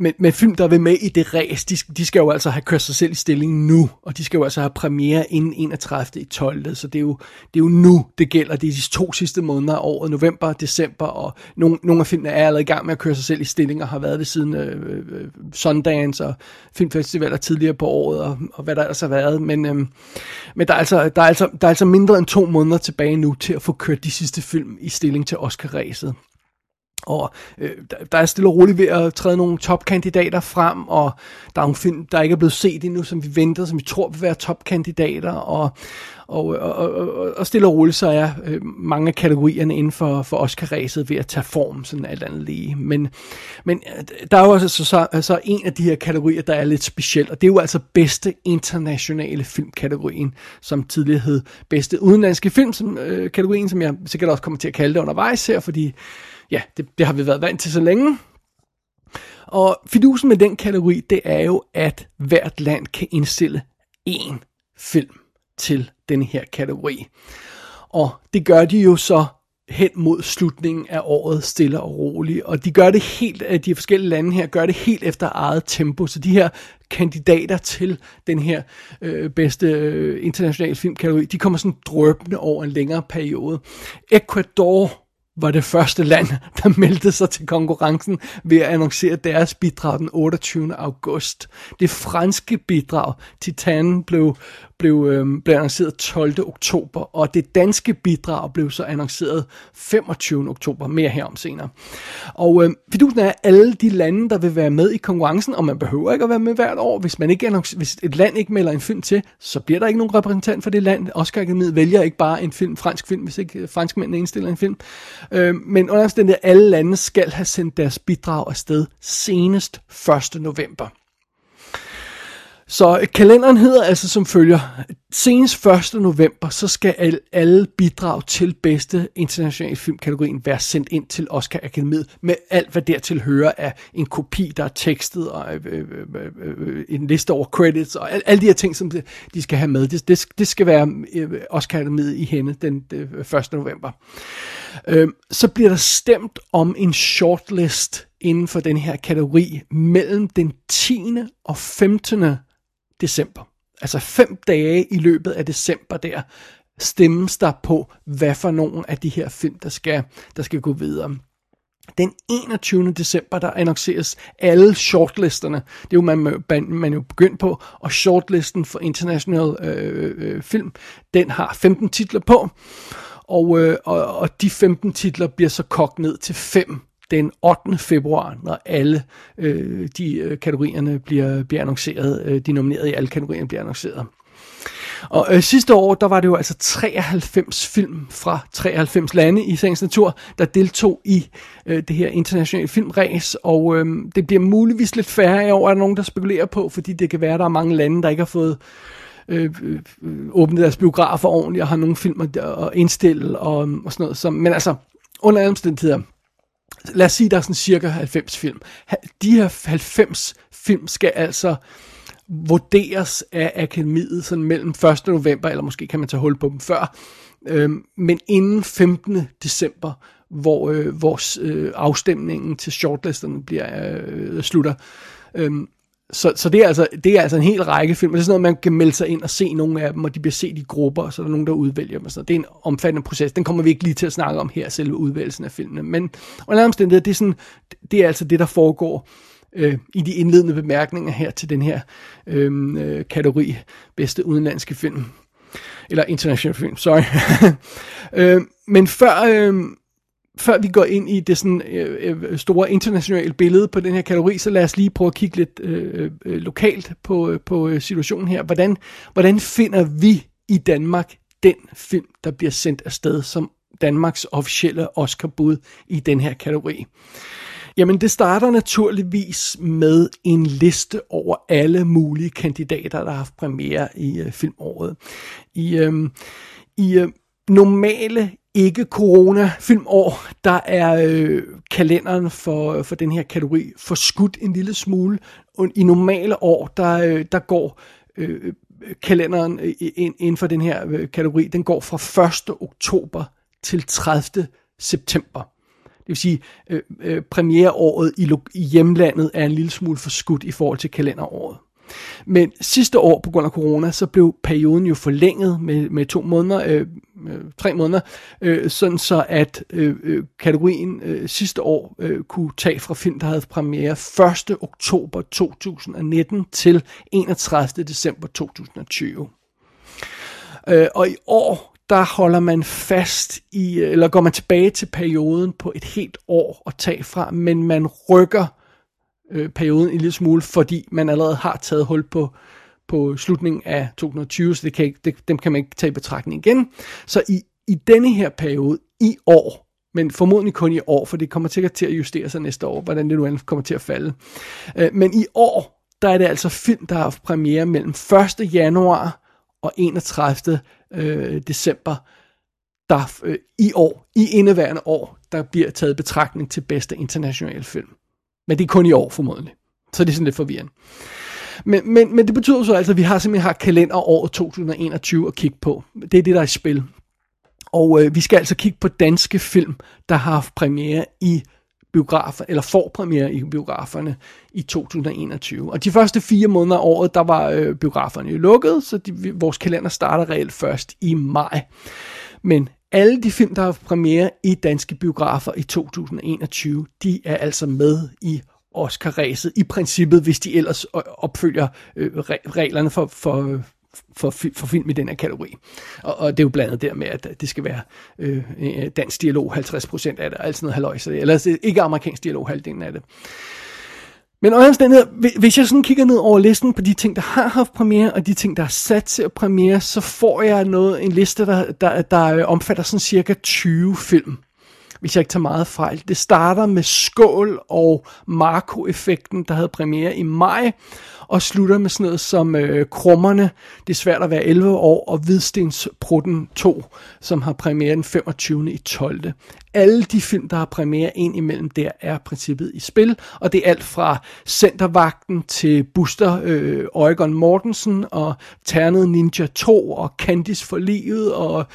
men, men film, der vil med i det ræs, de, de skal jo altså have kørt sig selv i stilling nu, og de skal jo altså have premiere inden 31. i 12. Så det er, jo, det er jo nu, det gælder. Det er de to sidste måneder af året, november og december, og nogle, nogle af filmene er allerede i gang med at køre sig selv i stilling, og har været det siden øh, øh, Sundance og filmfestivaler tidligere på året, og, og hvad der ellers har været. Men, øh, men der, er altså, der, er altså, der er altså mindre end to måneder tilbage nu til at få kørt de sidste film i stilling til Oscar-ræset. Og øh, der er stille og roligt ved at træde nogle topkandidater frem, og der er nogle film, der ikke er blevet set endnu, som vi venter, som vi tror vil være topkandidater, og, og, og, og, og stille og roligt så er øh, mange af kategorierne inden for, for Oscar-ræset ved at tage form, sådan alt andet lige. Men, men øh, der er jo altså så, så, altså en af de her kategorier, der er lidt speciel, og det er jo altså bedste internationale filmkategorien, som tidligere hed bedste udenlandske film, som, øh, kategorien, som jeg sikkert også kommer til at kalde det undervejs her, fordi ja, det, det har vi været vant til så længe. Og fidusen med den kategori, det er jo, at hvert land kan indstille én film til den her kategori. Og det gør de jo så hen mod slutningen af året stille og roligt. Og de gør det helt, at de forskellige lande her gør det helt efter eget tempo. Så de her kandidater til den her øh, bedste øh, internationale filmkategori, de kommer sådan drøbende over en længere periode. Ecuador var det første land, der meldte sig til konkurrencen ved at annoncere deres bidrag den 28. august. Det franske bidrag, Titan, blev blev, øh, blev annonceret 12. oktober, og det danske bidrag blev så annonceret 25. oktober, mere herom senere. Og øh, fidusen er alle de lande, der vil være med i konkurrencen, og man behøver ikke at være med hvert år. Hvis, man ikke annoncer, hvis et land ikke melder en film til, så bliver der ikke nogen repræsentant for det land. Oscar Akademiet vælger ikke bare en film, fransk film, hvis ikke øh, franskmændene indstiller en film. Øh, men under alle lande skal have sendt deres bidrag afsted senest 1. november. Så kalenderen hedder altså som følger. Senest 1. november, så skal alle, alle bidrag til bedste internationale filmkategorien være sendt ind til Oscar Akademiet, med alt hvad dertil hører af en kopi, der er tekstet, og øh, øh, øh, øh, øh en liste over credits, og al, alle de her ting, som de skal have med. Det, det, det skal være øh, Oscar Akademiet i hende den, den 1. november. Øh, så bliver der stemt om en shortlist inden for den her kategori mellem den 10. og 15 december. Altså fem dage i løbet af december der, stemmes der på, hvad for nogen af de her film, der skal, der skal gå videre. Den 21. december, der annonceres alle shortlisterne. Det er jo, man, man, man jo begyndt på. Og shortlisten for International øh, øh, Film, den har 15 titler på. Og, øh, og, og de 15 titler bliver så kogt ned til fem den 8. februar, når alle øh, de øh, kategorierne bliver, bliver annonceret, øh, de nominerede i alle kategorierne bliver annonceret. Og øh, sidste år, der var det jo altså 93 film fra 93 lande i sagens natur, der deltog i øh, det her internationale filmræs, og øh, det bliver muligvis lidt færre i år, er der nogen, der spekulerer på, fordi det kan være, at der er mange lande, der ikke har fået øh, øh, åbnet deres biografer ordentligt, og har nogle film at, at indstille, og, og sådan noget. Så, men altså, under alle omstændigheder, lad os sige, der er sådan cirka 90 film. De her 90 film skal altså vurderes af akademiet sådan mellem 1. november, eller måske kan man tage hul på dem før, øh, men inden 15. december, hvor, øh, vores øh, afstemningen til shortlisterne bliver øh, slutter. Øh, så, så det, er altså, det er altså en hel række film. Det er sådan noget, man kan melde sig ind og se nogle af dem, og de bliver set i grupper, og så er der nogen, der udvælger dem. Så det er en omfattende proces. Den kommer vi ikke lige til at snakke om her, selve udvælgelsen af filmene. Men under omstændigheder, det er, sådan, det er altså det, der foregår øh, i de indledende bemærkninger her til den her øhm, øh, kategori bedste udenlandske film. Eller international film, sorry. øh, men før, øh, før vi går ind i det sådan øh, øh store internationale billede på den her kategori, så lad os lige prøve at kigge lidt øh, øh, lokalt på, øh, på øh, situationen her. Hvordan, hvordan finder vi i Danmark den film, der bliver sendt afsted som Danmarks officielle Oscar-bud i den her kategori? Jamen, det starter naturligvis med en liste over alle mulige kandidater, der har haft premiere i øh, filmåret. I, øh, i øh, normale ikke corona filmår, der er øh, kalenderen for, for den her kategori forskudt en lille smule. Og I normale år, der, øh, der går øh, kalenderen øh, ind, inden for den her øh, kategori, den går fra 1. oktober til 30. september. Det vil sige, øh, øh, premiereåret i, i hjemlandet er en lille smule forskudt i forhold til kalenderåret. Men sidste år, på grund af corona, så blev perioden jo forlænget med, med to måneder, øh, øh, tre måneder, øh, sådan så at øh, øh, kategorien øh, sidste år øh, kunne tage fra film, der havde premiere 1. oktober 2019 til 31. december 2020. Øh, og i år, der holder man fast i, øh, eller går man tilbage til perioden på et helt år at tage fra, men man rykker øh, perioden en lille smule, fordi man allerede har taget hul på, på slutningen af 2020, så det kan ikke, det, dem kan man ikke tage i betragtning igen. Så i, i denne her periode, i år, men formodentlig kun i år, for det kommer sikkert til at justere sig næste år, hvordan det nu end kommer til at falde. Øh, men i år, der er det altså film, der har haft premiere mellem 1. januar og 31. Øh, december, der øh, i år, i indeværende år, der bliver taget betragtning til bedste internationale film. Men det er kun i år formodentlig. Så det er sådan lidt forvirrende. Men, men, men det betyder så altså, at vi har simpelthen har kalenderåret 2021 at kigge på. Det er det, der er i spil. Og øh, vi skal altså kigge på danske film, der har haft premiere i biografer, eller får premiere i biograferne i 2021. Og de første fire måneder af året, der var øh, biograferne jo lukket, så de, vores kalender starter reelt først i maj. Men alle de film, der har premiere i danske biografer i 2021, de er altså med i Oscar-ræset i princippet, hvis de ellers opfølger øh, reglerne for, for, for, for film i den her kategori. Og, og det er jo blandet der med, at det skal være øh, dansk dialog 50% af det, altså noget halvøjse, eller altså, ikke amerikansk dialog halvdelen af det. Men omstændighed, hvis jeg sådan kigger ned over listen på de ting, der har haft premiere, og de ting, der er sat til at premiere, så får jeg noget, en liste, der, der, der øh, omfatter sådan cirka 20 film hvis jeg ikke tager meget fejl. Det starter med Skål og Marco-effekten, der havde premiere i maj, og slutter med sådan noget som øh, Krummerne, det er svært at være 11 år, og Hvidstensprutten 2, som har premiere den 25. i 12. Alle de film, der har premiere ind imellem der, er princippet i spil, og det er alt fra Centervagten til Buster øh, Oregon Mortensen og Ternet Ninja 2 og Candice for livet og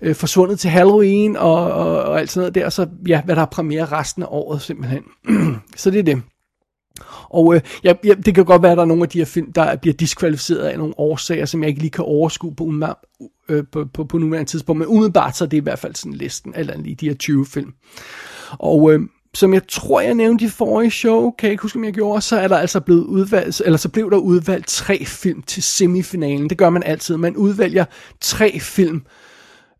øh, Forsvundet til Halloween og, og, og alt sådan noget der. Så ja, hvad der har premiere resten af året simpelthen. så det er det. Og øh, ja, ja, det kan godt være, at der er nogle af de her film, der bliver diskvalificeret af nogle årsager, som jeg ikke lige kan overskue på, øh, på, på, på nuværende tidspunkt. Men umiddelbart så er det i hvert fald sådan listen, eller lige de her 20 film. Og øh, som jeg tror, jeg nævnte i forrige show, kan jeg ikke huske, om jeg gjorde, så er der altså blevet udvalgt, eller så blev der udvalgt tre film til semifinalen. Det gør man altid. Man udvælger tre film, øh,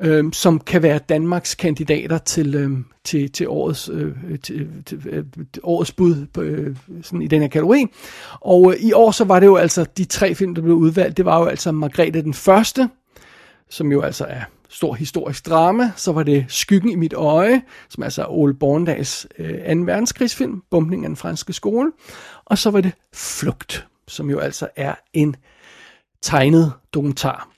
øh, som kan være Danmarks kandidater til, øh, til, til, årets, øh, til, til, øh, årets bud på, øh, sådan i den her kategori. Og øh, i år så var det jo altså de tre film, der blev udvalgt. Det var jo altså Margrethe den Første, som jo altså er stor historisk drama. Så var det Skyggen i mit øje, som altså er Ole Borndags øh, 2. verdenskrigsfilm, Bumpning af den franske skole. Og så var det Flugt, som jo altså er en tegnet dokumentar.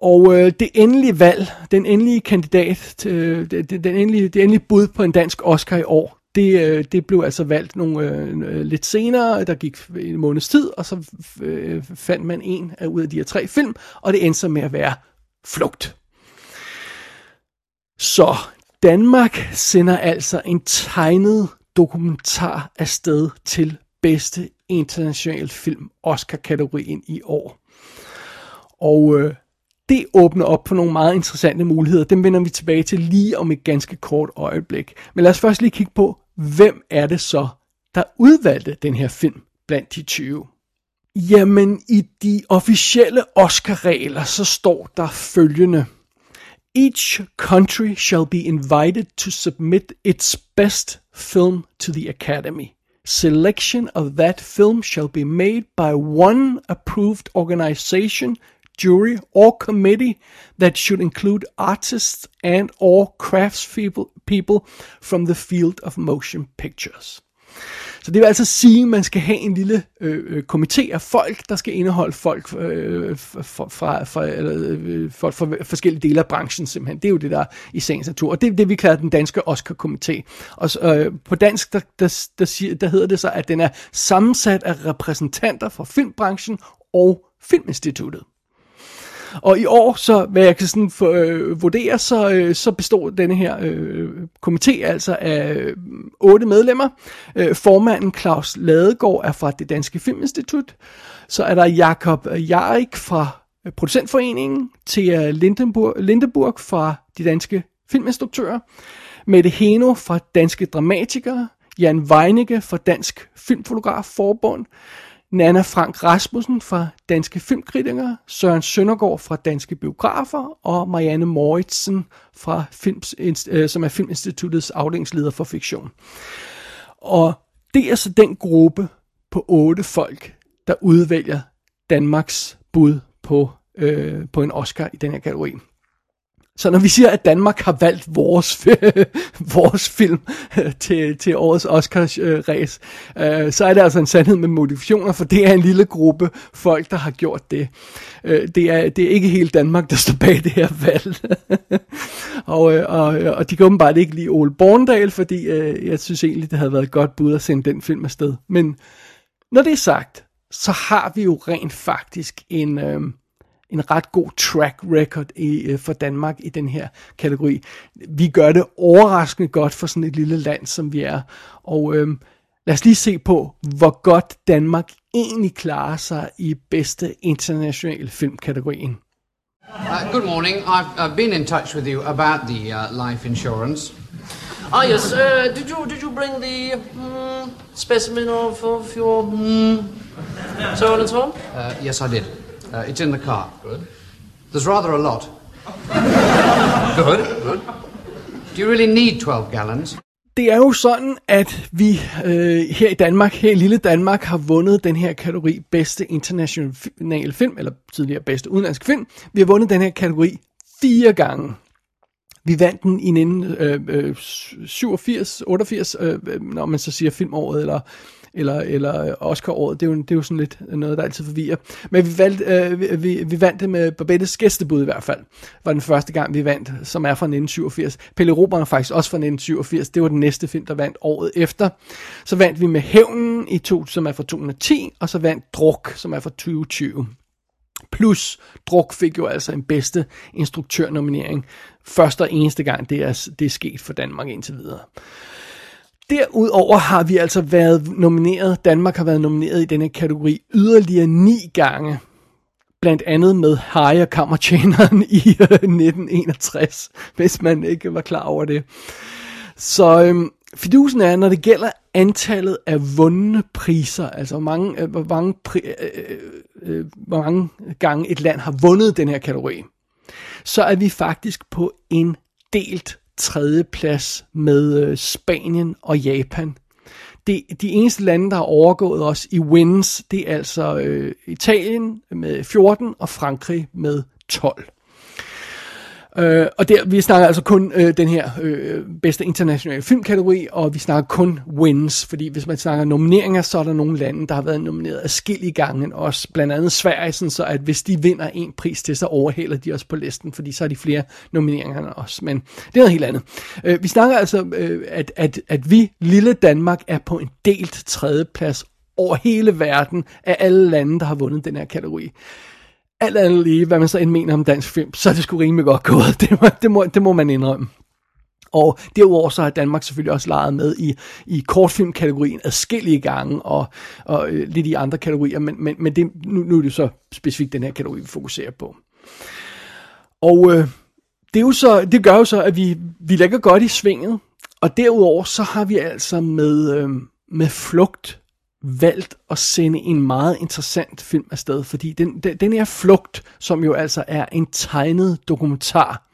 Og øh, det endelige valg, den endelige kandidat, til, øh, det, den endelige, det endelige bud på en dansk Oscar i år, det, øh, det blev altså valgt nogle øh, lidt senere, der gik en måneds tid, og så øh, fandt man en af ud af de her tre film, og det endte så med at være Flugt. Så Danmark sender altså en tegnet dokumentar afsted til bedste international film Oscar-kategorien i år. Og øh, det åbner op for nogle meget interessante muligheder. Dem vender vi tilbage til lige om et ganske kort øjeblik. Men lad os først lige kigge på, hvem er det så, der udvalgte den her film blandt de 20? Jamen, i de officielle Oscar-regler, så står der følgende. Each country shall be invited to submit its best film to the Academy. Selection of that film shall be made by one approved organization jury or committee that should include artists and or craftspeople people from the field of motion pictures. Så det vil altså sige, at man skal have en lille øh, øh komité af folk, der skal indeholde folk øh, fra, fra, fra, eller, øh, fra, fra forskellige dele af branchen simpelthen. Det er jo det, der er i sagens natur. Og det er det, vi kalder den danske Oscar-komité. Og øh, på dansk, der, der, der, siger, der hedder det så, at den er sammensat af repræsentanter fra filmbranchen og Filminstituttet. Og i år, så hvad jeg kan sådan for, øh, vurdere, så, øh, så består denne her øh, komité altså af øh, otte medlemmer. Øh, formanden Claus Ladegaard er fra det Danske Filminstitut. Så er der Jakob Jarik fra øh, Producentforeningen, Thea Lindenburg, Lindeburg fra de danske filminstruktører, Mette Heno fra Danske Dramatikere, Jan Weinicke fra Dansk Filmfotograf Forbund, Nana Frank Rasmussen fra Danske Filmkritikere, Søren Søndergaard fra Danske Biografer og Marianne Moritzen, fra Films, øh, som er Filminstituttets afdelingsleder for fiktion. Og det er så den gruppe på otte folk, der udvælger Danmarks bud på, øh, på en Oscar i den her kategori. Så når vi siger, at Danmark har valgt vores, vores film øh, til, til årets Oscars-ræs, øh, så er det altså en sandhed med modifikationer, for det er en lille gruppe folk, der har gjort det. Øh, det, er, det er ikke hele Danmark, der står bag det her valg. og, øh, og, og de kan åbenbart ikke lide Ole Borndal, fordi øh, jeg synes egentlig, det havde været et godt bud at sende den film afsted. Men når det er sagt, så har vi jo rent faktisk en... Øh, en ret god track record i, øh, for Danmark i den her kategori. Vi gør det overraskende godt for sådan et lille land, som vi er. Og øh, lad os lige se på, hvor godt Danmark egentlig klarer sig i bedste internationale filmkategorien. Uh, good morning. I've, I've been in touch with you about the uh, life insurance. Ah yes, uh, did you did you bring the mm, specimen of, of your mm, so on and so on? Uh, yes, I did. Uh, it's in the car. Good. There's rather a lot. good, good. Do you really need 12 gallons? Det er jo sådan, at vi øh, her i Danmark, her i lille Danmark, har vundet den her kategori bedste international film, eller tidligere bedste udenlandsk film. Vi har vundet den her kategori fire gange. Vi vandt den i 1987, 88, øh, øh, når man så siger filmåret, eller eller, eller øh, Oscar-året. Det er, jo, det er jo sådan lidt noget, der altid forvirrer. Men vi, valgte, øh, vi, vi, vi vandt det med Babettes gæstebud i hvert fald. var den første gang, vi vandt, som er fra 1987. Pelle Robert er faktisk også fra 1987. Det var den næste film, der vandt året efter. Så vandt vi med Hævnen, i to, som er fra 2010, og så vandt Druk, som er fra 2020. Plus, Druk fik jo altså en bedste instruktørnominering. Første og eneste gang, det er, det er sket for Danmark indtil videre. Derudover har vi altså været nomineret, Danmark har været nomineret i denne kategori yderligere ni gange. Blandt andet med Harry og Kammertjeneren i øh, 1961, hvis man ikke var klar over det. Så øhm, fidusen er, når det gælder antallet af vundne priser, altså hvor mange, øh, hvor, mange pri, øh, øh, øh hvor mange gange et land har vundet den her kategori, så er vi faktisk på en delt tredje plads med øh, Spanien og Japan. Det, de eneste lande, der har overgået os i wins, det er altså øh, Italien med 14 og Frankrig med 12. Øh, og der, vi snakker altså kun øh, den her øh, bedste internationale filmkategori, og vi snakker kun wins, fordi hvis man snakker nomineringer, så er der nogle lande, der har været nomineret adskillige gange gangen, også blandt andet Sverige, sådan så at hvis de vinder en pris til, så overhaler de os på listen, fordi så har de flere nomineringer end os, men det er noget helt andet. Øh, vi snakker altså, øh, at, at, at vi, lille Danmark, er på en delt tredjeplads over hele verden af alle lande, der har vundet den her kategori alt andet lige, hvad man så end mener om dansk film, så er det sgu rimelig godt gået. Det må, det må, det må man indrømme. Og derudover så har Danmark selvfølgelig også leget med i, i kortfilmkategorien adskillige gange, og, og øh, lidt i andre kategorier, men, men, men det, nu, nu er det så specifikt den her kategori, vi fokuserer på. Og øh, det, er jo så, det gør jo så, at vi, vi lægger godt i svinget, og derudover så har vi altså med, øh, med flugt valgt at sende en meget interessant film afsted, fordi den, den, den her flugt, som jo altså er en tegnet dokumentar,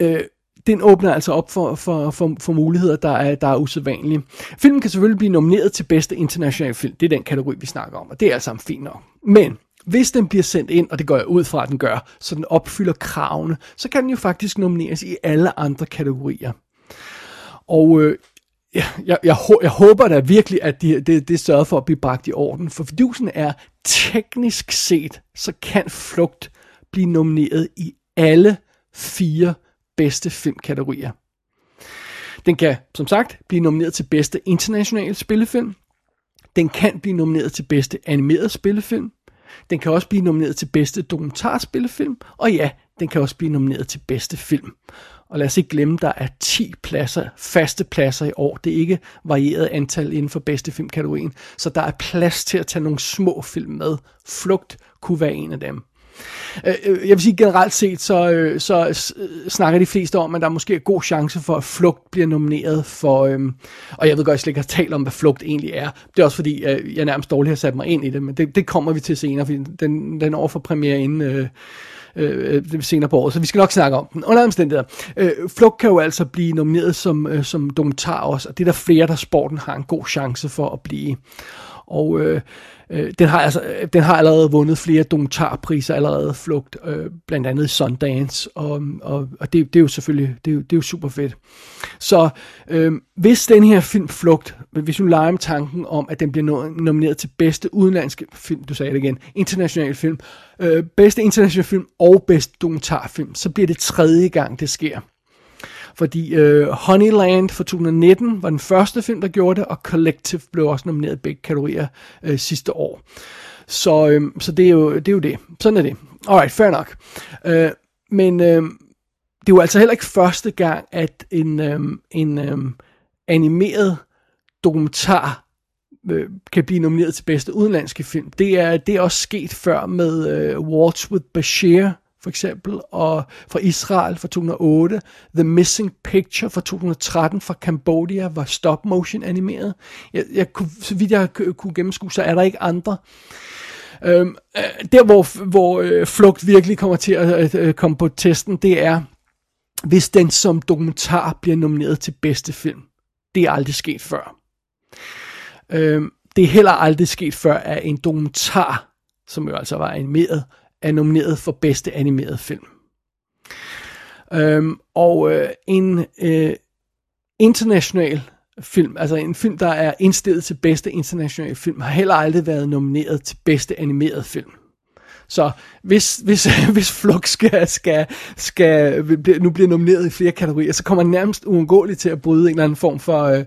øh, den åbner altså op for, for, for, for muligheder, der er, der er usædvanlige. Filmen kan selvfølgelig blive nomineret til bedste internationale film. Det er den kategori, vi snakker om, og det er altså fint nok. Men hvis den bliver sendt ind, og det går jeg ud fra, at den gør, så den opfylder kravene, så kan den jo faktisk nomineres i alle andre kategorier. Og øh, jeg, jeg, jeg, jeg håber da virkelig, at de, det, det sørger for at blive bragt i orden, for fidusen er teknisk set, så kan Flugt blive nomineret i alle fire bedste filmkategorier. Den kan, som sagt, blive nomineret til bedste internationale spillefilm. Den kan blive nomineret til bedste animeret spillefilm. Den kan også blive nomineret til bedste dokumentarspillefilm. Og ja, den kan også blive nomineret til bedste film. Og lad os ikke glemme, der er 10 pladser, faste pladser i år. Det er ikke varieret antal inden for bedste filmkategorien. Så der er plads til at tage nogle små film med. Flugt kunne være en af dem. Øh, øh, jeg vil sige generelt set, så, øh, så snakker de fleste om, at der måske er god chance for, at Flugt bliver nomineret for, øhm, og jeg ved godt, jeg slet ikke har talt om, hvad Flugt egentlig er. Det er også fordi, jeg nærmest dårligt har sat mig ind i det, men det, det kommer vi til senere, fordi den, den over for premiere inden... Øh, Øh, øh, senere på året, så vi skal nok snakke om den. Under omstændigheder. Øh, Flugt kan jo altså blive nomineret som, øh, som dokumentar også, og det er der flere, der sporten har en god chance for at blive. Og øh, øh, den, har altså, øh, den har allerede vundet flere dokumentarpriser allerede, Flugt, øh, blandt andet Sundance, og, og, og det, det er jo selvfølgelig det er jo, det er jo super fedt. Så øh, hvis den her film Flugt, hvis du leger med tanken om, at den bliver nomineret til bedste udenlandske film, du sagde det igen, international film, øh, bedste international film og bedste dokumentarfilm, så bliver det tredje gang, det sker fordi øh, Honeyland fra 2019 var den første film, der gjorde det, og Collective blev også nomineret i begge kategorier øh, sidste år. Så, øh, så det, er jo, det er jo det. Sådan er det. Alright, fair nok. Øh, men øh, det er jo altså heller ikke første gang, at en, øh, en øh, animeret dokumentar øh, kan blive nomineret til bedste udenlandske film. Det er, det er også sket før med øh, Waltz with Bashir for eksempel, og fra Israel fra 2008, The Missing Picture fra 2013 fra Cambodia var stop motion animeret. Jeg, jeg kunne, så vidt jeg kunne gennemskue, så er der ikke andre. Øhm, øh, der hvor, hvor øh, flugt virkelig kommer til at øh, komme på testen, det er, hvis den som dokumentar bliver nomineret til bedste film. Det er aldrig sket før. Øhm, det er heller aldrig sket før, at en dokumentar, som jo altså var animeret, er nomineret for bedste animeret film. Øhm, og øh, en øh, international film, altså en film, der er indstillet til bedste internationale film, har heller aldrig været nomineret til bedste animeret film. Så hvis, hvis, hvis Flux skal, skal, skal, nu bliver nomineret i flere kategorier, så kommer den nærmest uundgåeligt til at bryde en eller anden form for, øh,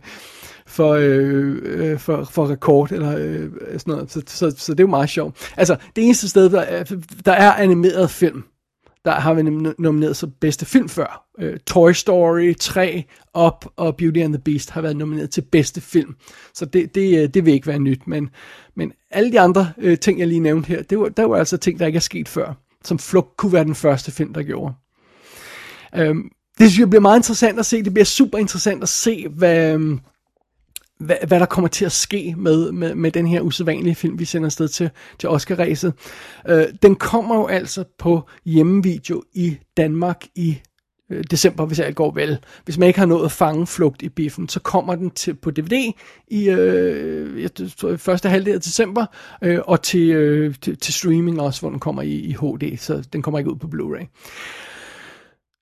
for, øh, øh, for, for rekord, eller øh, sådan noget. Så, så, så det er jo meget sjovt. Altså, det eneste sted, der er, der er animeret film, der har vi nomineret som bedste film før. Øh, Toy Story 3, Up og Beauty and the Beast har været nomineret til bedste film. Så det, det, øh, det vil ikke være nyt, men, men alle de andre øh, ting, jeg lige nævnte her, det var, der var altså ting, der ikke er sket før, som Flugt kunne være den første film, der gjorde. Øhm, det synes jeg bliver meget interessant at se. Det bliver super interessant at se, hvad, øhm, hvad, hvad der kommer til at ske med, med, med den her usædvanlige film, vi sender afsted til, til Oscar-ræset. Øh, den kommer jo altså på hjemmevideo i Danmark i øh, december, hvis alt går vel. Hvis man ikke har nået at fange flugt i biffen, så kommer den til på DVD i øh, jeg tror, første halvdel af december, øh, og til, øh, til, til streaming også, hvor den kommer i, i HD, så den kommer ikke ud på Blu-ray.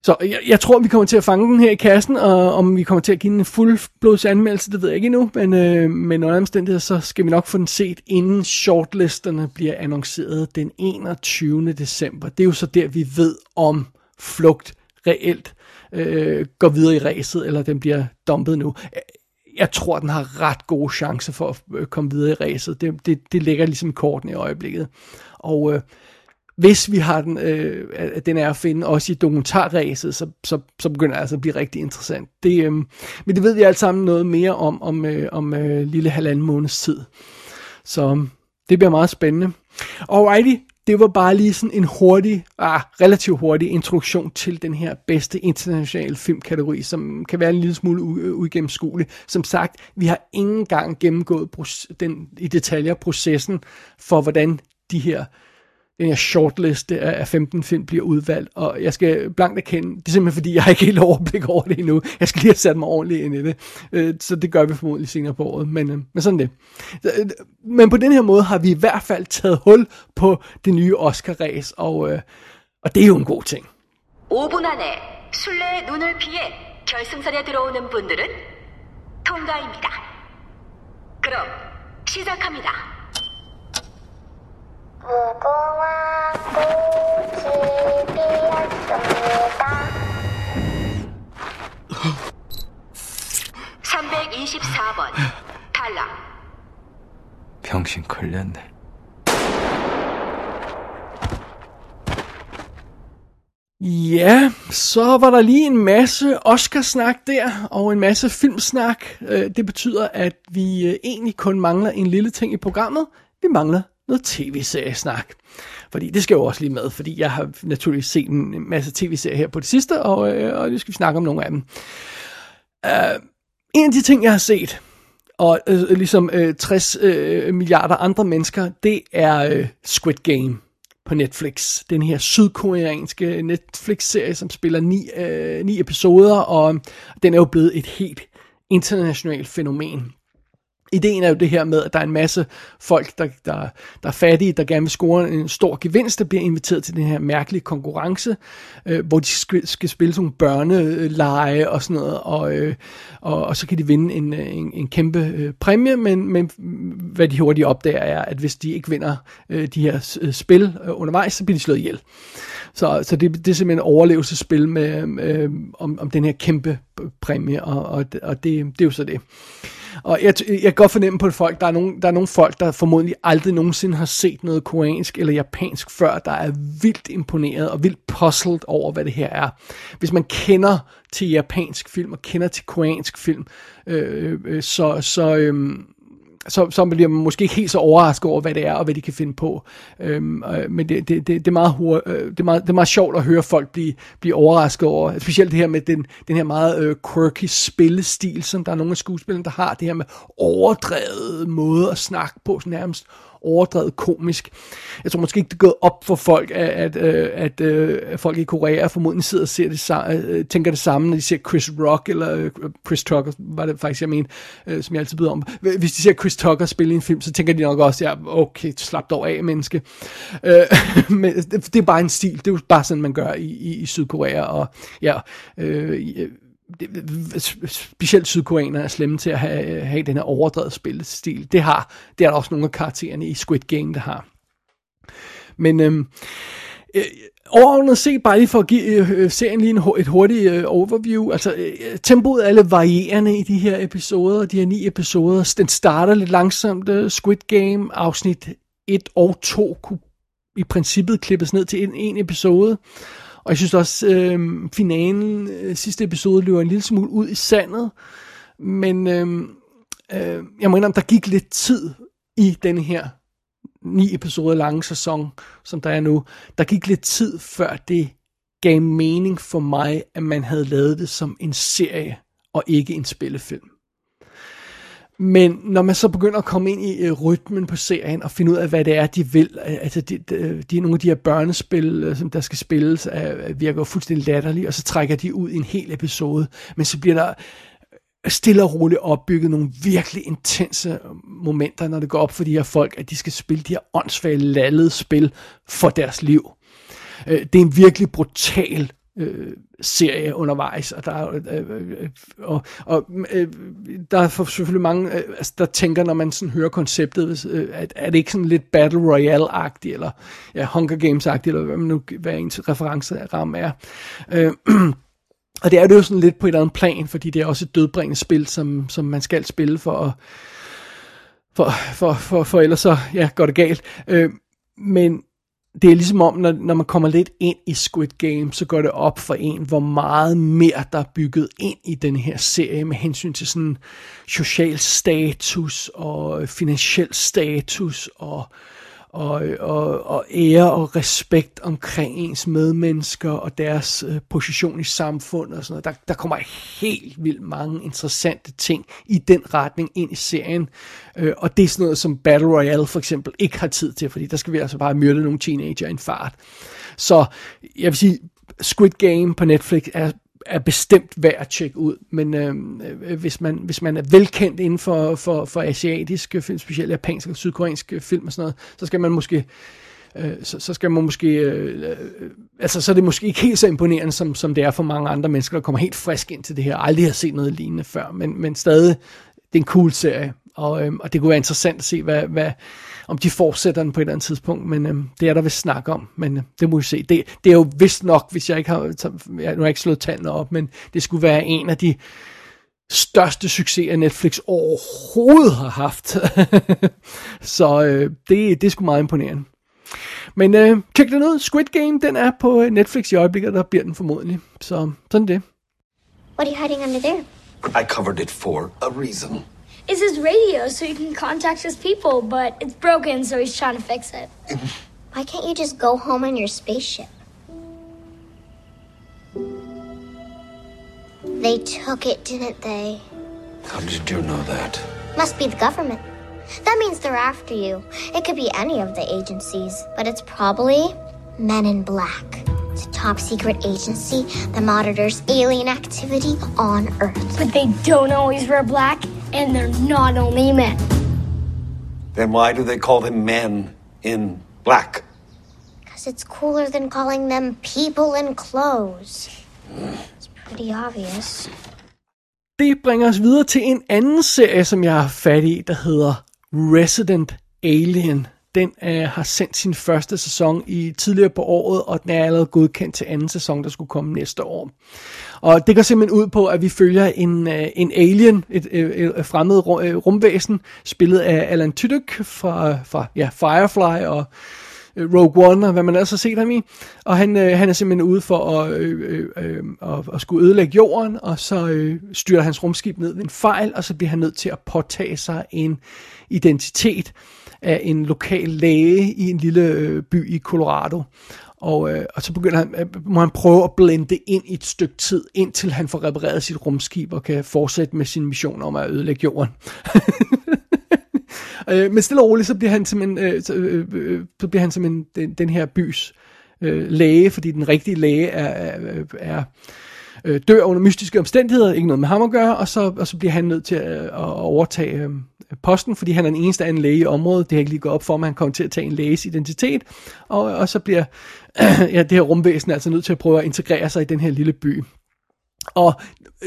Så jeg, jeg tror, vi kommer til at fange den her i kassen, og om vi kommer til at give den en fuldblods anmeldelse, det ved jeg ikke endnu, men, øh, men under omstændigheder, så skal vi nok få den set, inden shortlisterne bliver annonceret den 21. december. Det er jo så der, vi ved om flugt reelt øh, går videre i ræset, eller den bliver dumpet nu. Jeg tror, den har ret gode chancer for at øh, komme videre i ræset. Det, det, det ligger ligesom korten i øjeblikket. Og øh, hvis vi har den, øh, at den er at finde også i dokumentarræset, så, så, så begynder det altså at blive rigtig interessant. Det, øh, men det ved vi alt sammen noget mere om, om, øh, om øh, lille halvanden måneds tid. Så øhm, det bliver meget spændende. Alrighty, det var bare lige sådan en hurtig, ah, relativt hurtig introduktion til den her bedste internationale filmkategori, som kan være en lille smule øh, uigennemskuelig. Som sagt, vi har ingen gang gennemgået den, i detaljer processen for, hvordan de her den her shortliste af af 15 film bliver udvalgt, og jeg skal blankt erkende, det er simpelthen fordi, jeg har ikke helt overblik over det endnu. Jeg skal lige have sat mig ordentligt ind i det, Øh, så det gør vi formodentlig senere på året, men, øh, men sådan det. Så, øh, Men på den her måde har vi i hvert fald taget hul på det nye Oscar-ræs, og, øh, og det er jo en god ting. 5분 안에 술래의 눈을 피해 결승선에 들어오는 분들은 통과입니다. 그럼 시작합니다. 무궁화 꽃이 피었습니다. 324번 탈락. 병신 걸렸네. Ja, så var der lige en masse Oscarsnak der, og en masse filmsnak. Øh, Det betyder, at vi øh, egentlig kun mangler en lille ting i programmet. Vi mangler noget tv-seriesnak. Fordi det skal jo også lige med, fordi jeg har naturligvis set en masse tv-serier her på det sidste, og, øh, og nu skal vi snakke om nogle af dem. Uh, en af de ting, jeg har set, og øh, ligesom øh, 60 øh, milliarder andre mennesker, det er øh, Squid Game på Netflix. Den her sydkoreanske Netflix-serie, som spiller ni, øh, ni episoder, og den er jo blevet et helt internationalt fænomen. Ideen er jo det her med, at der er en masse folk, der, der, der er fattige, der gerne vil score en stor gevinst, der bliver inviteret til den her mærkelige konkurrence, øh, hvor de skal, skal spille sådan nogle børneleje og sådan noget, og, øh, og, og så kan de vinde en, en, en kæmpe øh, præmie, men, men hvad de hurtigt opdager er, at hvis de ikke vinder øh, de her øh, spil øh, undervejs, så bliver de slået ihjel. Så, så det, det er simpelthen et overlevelsesspil med, øh, om, om den her kæmpe præmie, og, og, og det, det er jo så det. Og jeg, jeg kan godt fornemme på folk, der er, nogle, der er nogle folk, der formodentlig aldrig nogensinde har set noget koreansk eller japansk før, der er vildt imponeret og vildt puzzled over, hvad det her er. Hvis man kender til japansk film og kender til koreansk film, øh, øh, øh så, så, øh, så, så bliver man måske ikke helt så overrasket over, hvad det er, og hvad de kan finde på. Øhm, øh, men det, det, det, det, er meget hurtigt, øh, det, er meget, det er meget sjovt at høre folk blive, blive overrasket over, specielt det her med den, den her meget øh, quirky spillestil, som der er nogle af skuespillerne, der har, det her med overdrevet måde at snakke på, sådan nærmest overdrevet komisk. Jeg tror måske ikke, det er gået op for folk, at, at, øh, at, øh, at folk i Korea formodentlig sidder og ser det, øh, tænker det samme, når de ser Chris Rock, eller Chris Tucker, var det faktisk, jeg mener, som jeg altid byder om. Hvis de ser Chris Tucker spille i en film, så tænker de nok også, ja, okay, slap dog af, menneske. Men det, det er bare en stil, det er jo bare sådan, man gør i, i, i Sydkorea, og ja, øh, det, øh, øh, øh, specielt sydkoreanere er slemme til at have, have den her overdrevet spillestil. Det har, det er der også nogle af karaktererne i Squid Game, der har. Men øhm, øh, overordnet set, bare lige for at give øh, serien lige en, et hurtigt øh, overview, altså øh, tempoet er lidt varierende i de her episoder, de her ni episoder. Den starter lidt langsomt, øh, Squid Game, afsnit 1 og 2 kunne i princippet klippes ned til en, en episode. Og jeg synes også, øh, finalen, øh, sidste episode, løber en lille smule ud i sandet. Men øh, øh, jeg må indrømme, der gik lidt tid i den her ni episoder lange sæson, som der er nu. Der gik lidt tid, før det gav mening for mig, at man havde lavet det som en serie, og ikke en spillefilm. Men når man så begynder at komme ind i uh, rytmen på serien og finde ud af, hvad det er, de vil, uh, altså de, de, de, nogle af de her børnespil, uh, som der skal spilles, uh, virker jo fuldstændig latterlige, og så trækker de ud i en hel episode, men så bliver der stille og roligt opbygget nogle virkelig intense momenter, når det går op for de her folk, at de skal spille de her åndssvage lallede spil for deres liv. Uh, det er en virkelig brutal øh, serie undervejs, og der er, øh, øh, og, og øh, der er selvfølgelig mange, øh, altså, der tænker, når man sådan hører konceptet, øh, at er det ikke sådan lidt Battle Royale-agtigt, eller ja, Hunger Games-agtigt, eller hvad man nu, hvad ens referenceramme er. Øh, og det er det jo sådan lidt på et eller andet plan, fordi det er også et dødbringende spil, som, som man skal spille for at for, for, for, for ellers så ja, går det galt. Øh, men det er ligesom om, når, når man kommer lidt ind i Squid Game, så går det op for en, hvor meget mere der er bygget ind i den her serie med hensyn til sådan social status og øh, finansiel status og, og, og, og ære og respekt omkring ens medmennesker og deres øh, position i samfundet og sådan noget. Der, der kommer helt vildt mange interessante ting i den retning ind i serien. Øh, og det er sådan noget, som Battle Royale for eksempel ikke har tid til, fordi der skal vi altså bare myrde nogle teenager i en fart. Så jeg vil sige, Squid Game på Netflix er er bestemt værd at tjekke ud, men øh, øh, hvis, man, hvis man er velkendt inden for, for, for asiatiske film, specielt japanske og sydkoreanske film og sådan noget, så skal man måske øh, så, så skal man måske, øh, øh, altså så er det måske ikke helt så imponerende, som, som det er for mange andre mennesker, der kommer helt frisk ind til det her, aldrig har set noget lignende før, men, men stadig, det er en cool serie, og, øh, og det kunne være interessant at se, hvad, hvad, om de fortsætter den på et eller andet tidspunkt, men øh, det er der vist snak om, men øh, det må vi se. Det, det er jo vist nok, hvis jeg ikke har, jeg, nu har jeg ikke slået tallene op, men det skulle være en af de største succeser Netflix overhovedet har haft. Så øh, det, det er sgu meget imponerende. Men øh, tjek den ud. Squid Game, den er på Netflix i øjeblikket, og der bliver den formodentlig. Så sådan det. What are you hiding under there? I covered it for a reason. It's his radio so he can contact his people, but it's broken, so he's trying to fix it. Why can't you just go home on your spaceship? They took it, didn't they? How did you know that? Must be the government. That means they're after you. It could be any of the agencies, but it's probably Men in Black. It's a top secret agency that monitors alien activity on Earth. But they don't always wear black, and they're not only men. Then why do they call them men in black? Because it's cooler than calling them people in clothes. It's pretty obvious. Det bringer os videre til en anden serie, som jeg har fat i, der hedder Resident Alien. Den øh, har sendt sin første sæson i tidligere på året, og den er allerede godkendt til anden sæson, der skulle komme næste år. Og det går simpelthen ud på, at vi følger en, øh, en alien, et, øh, et, et fremmed øh, rumvæsen, spillet af Alan Tudyk fra, fra ja, Firefly og øh, Rogue One og hvad man ellers har set ham i. Og han, øh, han er simpelthen ude for at, øh, øh, øh, at skulle ødelægge jorden, og så øh, styrer hans rumskib ned ved en fejl, og så bliver han nødt til at påtage sig en identitet af en lokal læge i en lille øh, by i Colorado. Og, øh, og så begynder han, øh, må han prøve at blende ind i et stykke tid, indtil han får repareret sit rumskib og kan fortsætte med sin mission om at ødelægge jorden. øh, men stille og roligt, så bliver han simpelthen, øh, så, øh, øh, så bliver han simpelthen den, den her bys øh, læge, fordi den rigtige læge er, er, er øh, dør under mystiske omstændigheder, ikke noget med ham at gøre, og så, og så bliver han nødt til at, øh, at overtage øh, posten, fordi han er den eneste anden læge i området. Det har ikke lige gået op for at han kommer til at tage en læges identitet, og, og så bliver ja, det her rumvæsen altså nødt til at prøve at integrere sig i den her lille by. Og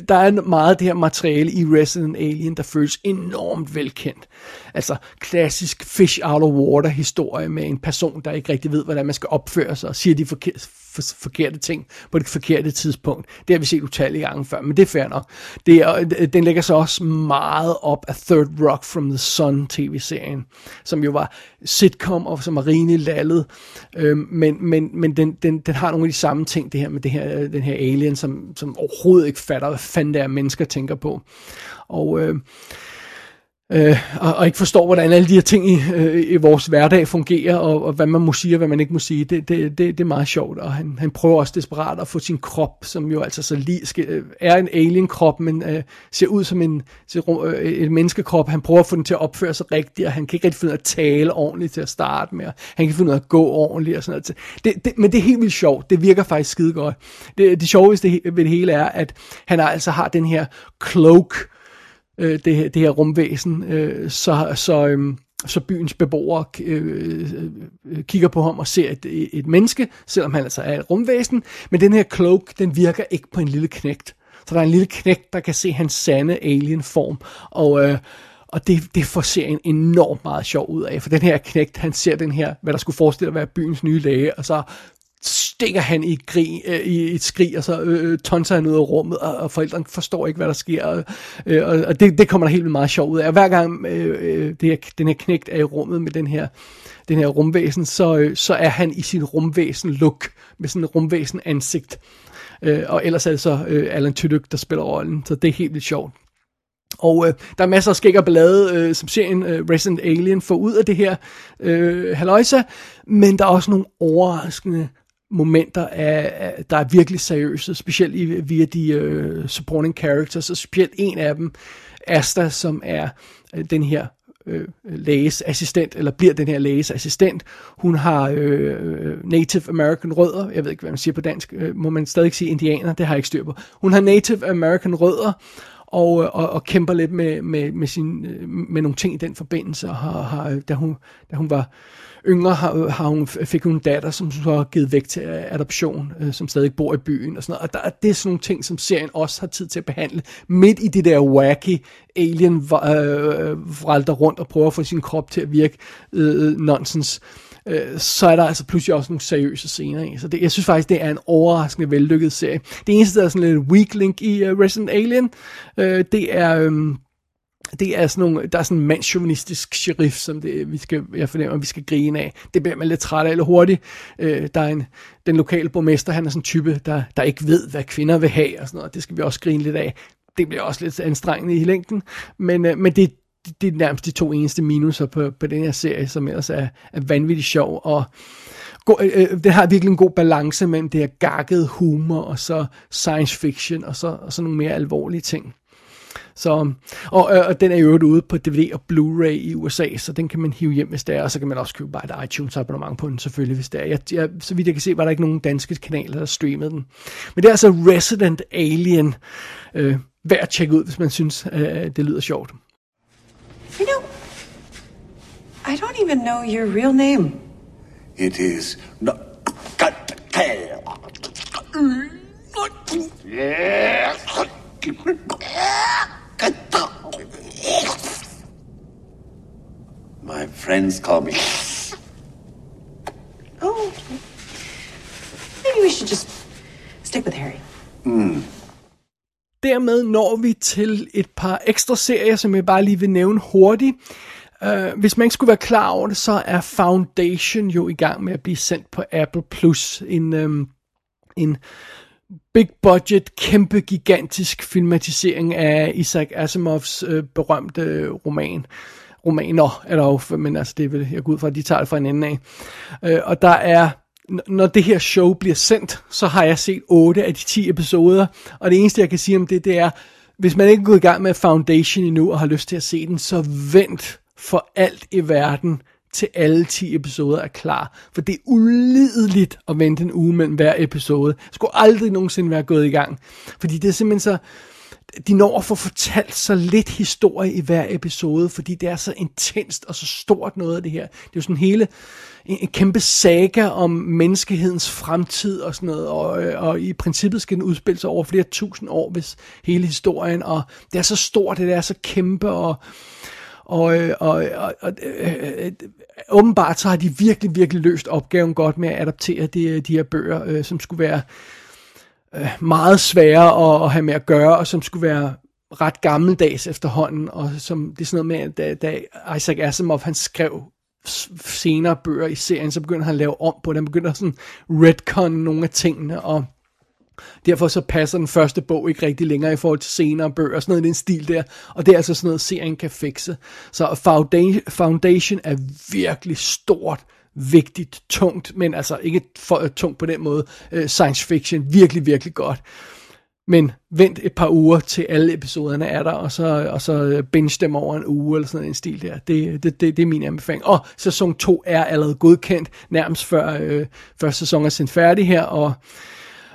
der er meget af det her materiale i Resident Alien, der føles enormt velkendt. Altså klassisk fish out of water historie med en person, der ikke rigtig ved, hvordan man skal opføre sig, og siger de forkerte, for, forkerte ting på det forkerte tidspunkt. Det har vi set utallige gange før, men det er fair nok. Det er, øh, den lægger sig også meget op af Third Rock from the Sun tv-serien, som jo var sitcom og som var rimelig lallet, øhm, men, men, men den, den, den har nogle af de samme ting, det her med det her, øh, den her alien, som, som overhovedet ikke fatter, hvad fanden det er, mennesker tænker på. Og øh, øh, og, og ikke forstår, hvordan alle de her ting i, øh, i vores hverdag fungerer, og, og hvad man må sige, og hvad man ikke må sige. Det, det, det, det er meget sjovt, og han, han prøver også desperat at få sin krop, som jo altså så lige skal, øh, er en alien-krop, men øh, ser ud som en, ser, øh, en menneskekrop. Han prøver at få den til at opføre sig rigtigt, og han kan ikke rigtig finde ud af at tale ordentligt til at starte med, og han kan finde ud af at gå ordentligt og sådan noget. Det, det, men det er helt vildt sjovt. Det virker faktisk skide godt. Det, det sjoveste ved det hele er, at han altså har den her cloak, øh, det, det her rumvæsen, øh, så, så, øh, så byens beboere øh, øh, kigger på ham og ser et, et menneske, selvom han altså er et rumvæsen. Men den her cloak, den virker ikke på en lille knægt. Så der er en lille knægt, der kan se hans sande alien-form. Og, øh, og det, det får serien enormt meget sjov ud af, for den her knægt, han ser den her, hvad der skulle forestille at være byens nye læge, og så stikker han i, grig, øh, i et skrig, og så øh, øh, tonser han ud af rummet, og, og forældrene forstår ikke, hvad der sker. Og, øh, og det, det kommer der helt vildt meget sjov ud af. Og hver gang øh, øh, det her, den her knægt er i rummet med den her, den her rumvæsen, så, øh, så er han i sin rumvæsen-look, med sådan en rumvæsen-ansigt. Øh, og ellers er det så øh, Alan Tudyk, der spiller rollen, så det er helt vildt sjovt. Og øh, der er masser af skæg og ballade, øh, som serien øh, Resident Alien får ud af det her øh, haløjsa, men der er også nogle overraskende momenter, af, af, der er virkelig seriøse, specielt i, via de øh, supporting characters, og specielt en af dem, Asta, som er øh, den her øh, læges assistent, eller bliver den her læges assistent. Hun har øh, øh, Native American rødder, jeg ved ikke, hvad man siger på dansk, øh, må man stadig sige indianer, det har jeg ikke styr på. Hun har Native American rødder, og, øh, og, og kæmper lidt med, med, med, sin, øh, med nogle ting i den forbindelse, og har, har, da, hun, da hun var yngre, har, har hun, fik hun en datter, som så har givet væk til adoption, øh, som stadig bor i byen og sådan noget. Og der, det er sådan nogle ting, som serien også har tid til at behandle, midt i det der wacky alien øh, vralter rundt og prøver at få sin krop til at virke øh, nonsens øh, så er der altså pludselig også nogle seriøse scener i. Så det, jeg synes faktisk, det er en overraskende vellykket serie. Det eneste, der er sådan lidt weak link i uh, Resident Alien, øh, det er... Øh, det er sådan nogle, der er sådan en mandsjuvenistisk sheriff, som det, vi skal, jeg fornemmer, vi skal grine af. Det bliver man lidt træt af eller hurtigt. Øh, der er en, den lokale borgmester, han er sådan en type, der, der ikke ved, hvad kvinder vil have og sådan noget. Det skal vi også grine lidt af. Det bliver også lidt anstrengende i længden. Men, øh, men det, det er nærmest de to eneste minuser på, på den her serie, som ellers er, er vanvittigt sjov. Og øh, øh, det har virkelig en god balance mellem det her gakkede humor, og så science fiction, og så, og så nogle mere alvorlige ting. Så, og, og den er jo ude på DVD og Blu-ray i USA, så den kan man hive hjem, hvis det er, og så kan man også købe bare et iTunes abonnement på den, selvfølgelig, hvis det er. Jeg, jeg, så vidt jeg kan se, var der ikke nogen danske kanaler, der streamede den. Men det er altså Resident Alien. Øh, værd at tjekke ud, hvis man synes, øh, det lyder sjovt. You know, I don't even know your real name. It is not. My friends call me. Oh, maybe we should just stick with Harry. Mm. Dermed når vi til et par ekstra serier, som jeg bare lige vil nævne hurtigt. Uh, hvis man ikke skulle være klar over det, så er Foundation jo i gang med at blive sendt på Apple Plus. En, um, en big budget, kæmpe gigantisk filmatisering af Isaac Asimovs øh, berømte øh, roman. Romaner er der jo, men altså det er vel, jeg går ud fra, at de tager det fra en ende af. Øh, og der er når det her show bliver sendt, så har jeg set 8 af de 10 episoder, og det eneste jeg kan sige om det, det er, hvis man ikke er gået i gang med Foundation endnu og har lyst til at se den, så vent for alt i verden til alle 10 episoder er klar. For det er ulideligt at vente en uge mellem hver episode. Jeg skulle aldrig nogensinde være gået i gang. Fordi det er simpelthen så... De når at få fortalt så lidt historie i hver episode, fordi det er så intenst og så stort noget af det her. Det er jo sådan hele en, en kæmpe saga om menneskehedens fremtid og sådan noget, og, øh, og i princippet skal den udspille sig over flere tusind år, hvis hele historien, og det er så stort, det er så kæmpe, og og, øh, og, og, og øh, åbenbart så har de virkelig, virkelig løst opgaven godt med at adaptere de, øh, de her bøger, øh, som skulle være øh, meget svære at, at have med at gøre, og som skulle være ret gammeldags efterhånden, og som det er sådan noget med, at da, da Isaac Asimov han skrev senere bøger i serien, så begynder han at lave om på det. Han begynder sådan retcon nogle af tingene, og derfor så passer den første bog ikke rigtig længere i forhold til senere bøger, sådan noget i den stil der, og det er altså sådan noget, serien kan fikse. Så Foundation er virkelig stort, vigtigt, tungt, men altså ikke for øh, tungt på den måde, uh, science fiction, virkelig, virkelig godt. Men vent et par uger til alle episoderne er der, og så, og så øh, binge dem over en uge, eller sådan en stil der. Det, det, det, det er min anbefaling. Og sæson 2 er allerede godkendt, nærmest før øh, første sæson er sendt færdig her, og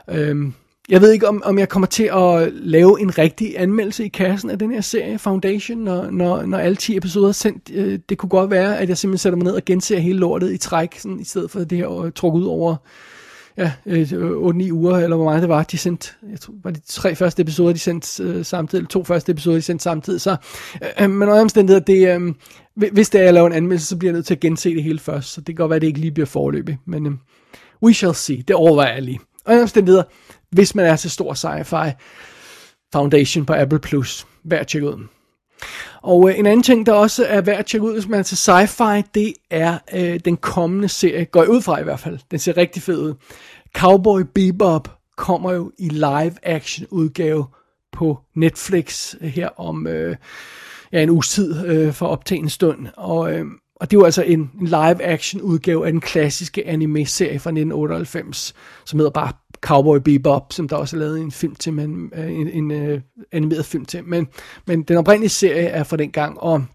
Øhm, jeg ved ikke, om, om jeg kommer til at lave en rigtig anmeldelse i kassen af den her serie, Foundation, når, når, når alle 10 episoder er sendt. Øh, det kunne godt være, at jeg simpelthen sætter mig ned og genser hele lortet i træk, sådan, i stedet for det her øh, trukket ud over ja, øh, 8-9 uger, eller hvor meget det var, de sendte, jeg tror, var de tre første episoder, de sendte øh, samtidig, eller to første episoder, de sendte samtidig, så, øh, men under omstændigheder, det, øh, hvis det er, jeg laver en anmeldelse, så bliver jeg nødt til at gense det hele først, så det kan godt være, at det ikke lige bliver forløbig, men øh, we shall see, det overvejer jeg lige. Under omstændigheder, hvis man er til stor sci-fi, Foundation på Apple Plus, værd at tjekke ud. Og øh, en anden ting, der også er værd at tjekke ud, hvis man er til sci-fi, det er øh, den kommende serie, går jeg ud fra i hvert fald, den ser rigtig fed ud. Cowboy Bebop kommer jo i live action udgave på Netflix øh, her om øh, ja, en uges tid øh, for optagen stund. Og, øh, og det er jo altså en, en live-action udgave af den klassiske anime-serie fra 1998, som hedder bare Cowboy Bebop, som der også er lavet en film til, men, øh, en, en, en uh, animeret film til. Men, men den oprindelige serie er fra den gang, og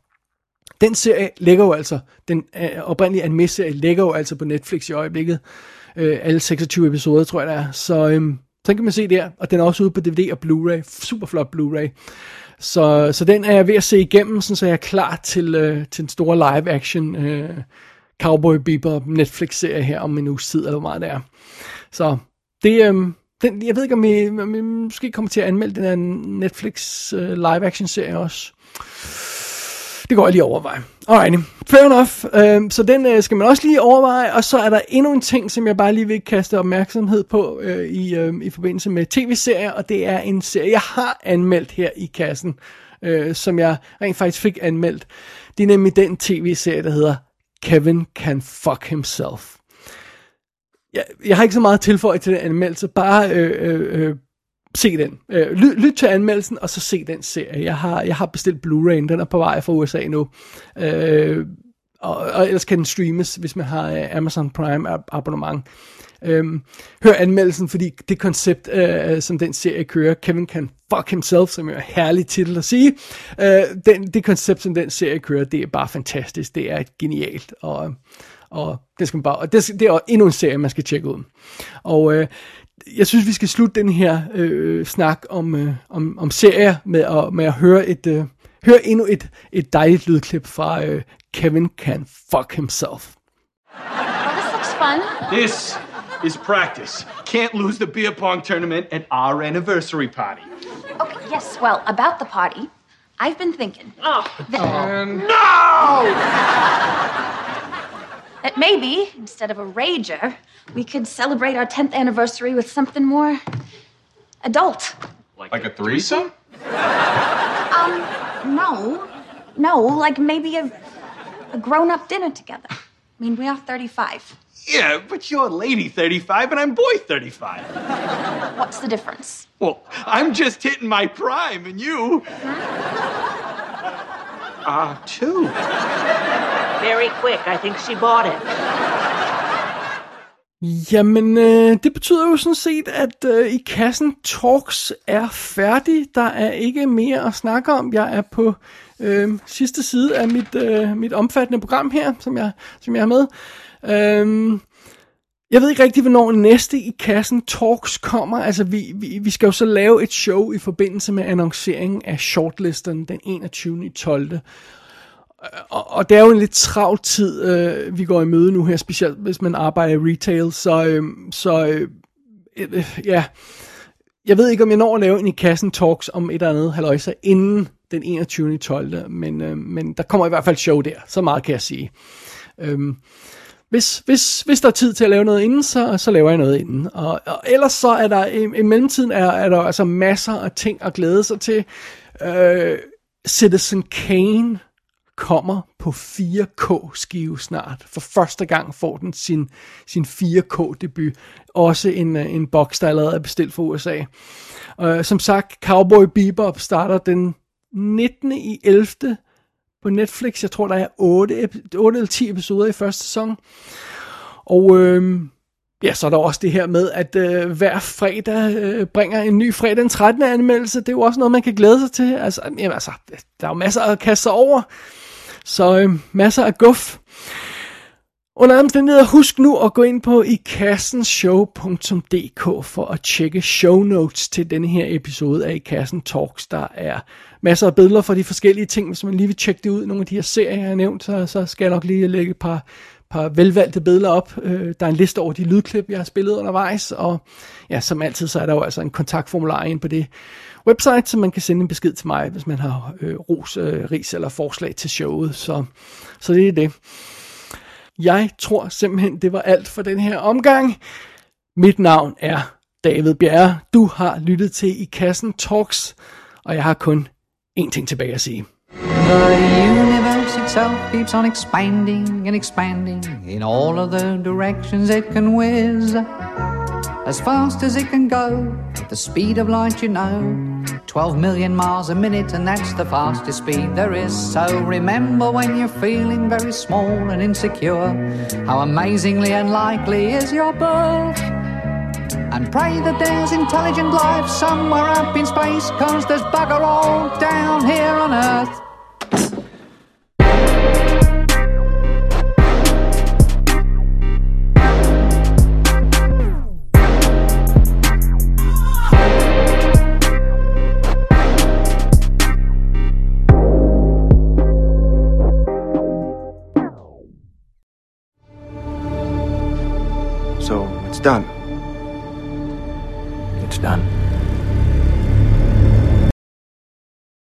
den serie ligger jo altså, den uh, oprindelige anime-serie ligger jo altså på Netflix i øjeblikket. Uh, alle 26 episoder, tror jeg, der er. Så øhm, um, den kan man se der, og den er også ude på DVD og Blu-ray. Super flot Blu-ray. Så, så den er jeg ved at se igennem, så jeg er klar til, øh, til en stor live-action øh, Cowboy Bebop Netflix-serie her om en uges tid, eller hvor meget det er. Så det, øh, den, jeg ved ikke, om I, om I måske kommer til at anmelde den her Netflix øh, live-action-serie også. Det går jeg lige overveje. Alright, fair enough. Øhm, så den øh, skal man også lige overveje. Og så er der endnu en ting, som jeg bare lige vil kaste opmærksomhed på øh, i, øh, i forbindelse med tv-serier. Og det er en serie, jeg har anmeldt her i kassen, øh, som jeg rent faktisk fik anmeldt. Det er nemlig den tv-serie, der hedder Kevin Can Fuck Himself jeg, jeg har ikke så meget tilføjet til den anmeldelse, bare øh, øh, øh se den. Øh, lyt, lyt til anmeldelsen, og så se den serie. Jeg har, jeg har bestilt Blu-ray, den er på vej fra USA nu. Øh, og, og ellers kan den streames, hvis man har øh, Amazon Prime abonnement. Øhm, hør anmeldelsen, fordi det koncept, øh, som den serie kører, Kevin Can Fuck Himself, som er en herlig titel at sige, øh, den, det koncept, som den serie kører, det er bare fantastisk. Det er genialt, og og det skal man bare, og det, det er endnu en serie, man skal tjekke ud. Og øh, jeg synes, vi skal slutte den her øh, snak om, øh, om, om serier med at, med at høre et, øh, høre endnu et, et dejligt lydklip fra øh, Kevin Can Fuck Himself. This looks fun. This is practice. Can't lose the beer pong tournament at our anniversary party. Okay, yes, well, about the party, I've been thinking. Oh, that, no! That maybe, instead of a rager, we could celebrate our 10th anniversary with something more adult. Like, like a threesome? Um, no. No, like maybe a, a grown up dinner together. I mean, we are 35. Yeah, but you're a lady 35 and I'm boy 35. What's the difference? Well, I'm just hitting my prime and you. Ah, uh, two. Very quick. I think she bought it. Jamen, øh, det betyder jo sådan set, at øh, i kassen Talks er færdig. Der er ikke mere at snakke om. Jeg er på øh, sidste side af mit, øh, mit omfattende program her, som jeg, som jeg er med. Øh, jeg ved ikke rigtig, hvornår næste i kassen Talks kommer. Altså, vi, vi, vi skal jo så lave et show i forbindelse med annonceringen af shortlisten den 21. 12. Og, og det er jo en lidt travl tid, øh, vi går i møde nu her, specielt hvis man arbejder i retail. Så, øh, så øh, øh, ja, jeg ved ikke, om jeg når at lave en i kassen Talks om et eller andet halvøjse inden den 21. 12. Men, øh, men der kommer i hvert fald show der, så meget kan jeg sige. Øh, hvis, hvis, hvis der er tid til at lave noget inden, så, så laver jeg noget inden. Og, og ellers så er der, i, i mellemtiden er, er der altså masser af ting at glæde sig til. Øh, Citizen Kane kommer på 4K skive snart. For første gang får den sin, sin 4K debut. Også en, øh, en boks, der allerede er bestilt for USA. Uh, øh, som sagt, Cowboy Bebop starter den 19. i 11 på Netflix. Jeg tror, der er 8, 8 eller 10 episoder i første sæson. Og øh, ja, så er der også det her med, at øh, hver fredag øh, bringer en ny fredag den 13. anmeldelse. Det er jo også noget, man kan glæde sig til. Altså, jamen, altså der er jo masser at kaste sig over. Så øh, masser af guf. Under omstændigheder, husk nu at gå ind på ikassenshow.dk for at tjekke show notes til denne her episode af Ikassen Talks. Der er masser af billeder for de forskellige ting. Hvis man lige vil tjekke det ud, nogle af de her serier, jeg har nævnt, så, så skal jeg nok lige lægge et par, par velvalgte billeder op. Øh, der er en liste over de lydklip, jeg har spillet undervejs, og ja, som altid, så er der jo altså en kontaktformular ind på det website, så man kan sende en besked til mig, hvis man har øh, ros, øh, ris eller forslag til showet. Så, så det er det. Jeg tror simpelthen, det var alt for den her omgang. Mit navn er David Bjerre. Du har lyttet til I Kassen Talks, og jeg har kun én ting tilbage at sige. The universe itself keeps on expanding and expanding in all of the directions it can whiz. As fast as it can go, at the speed of light, you know. 12 million miles a minute, and that's the fastest speed there is. So remember when you're feeling very small and insecure, how amazingly unlikely is your birth. And pray that there's intelligent life somewhere up in space, cause there's bugger all down here on Earth. Done.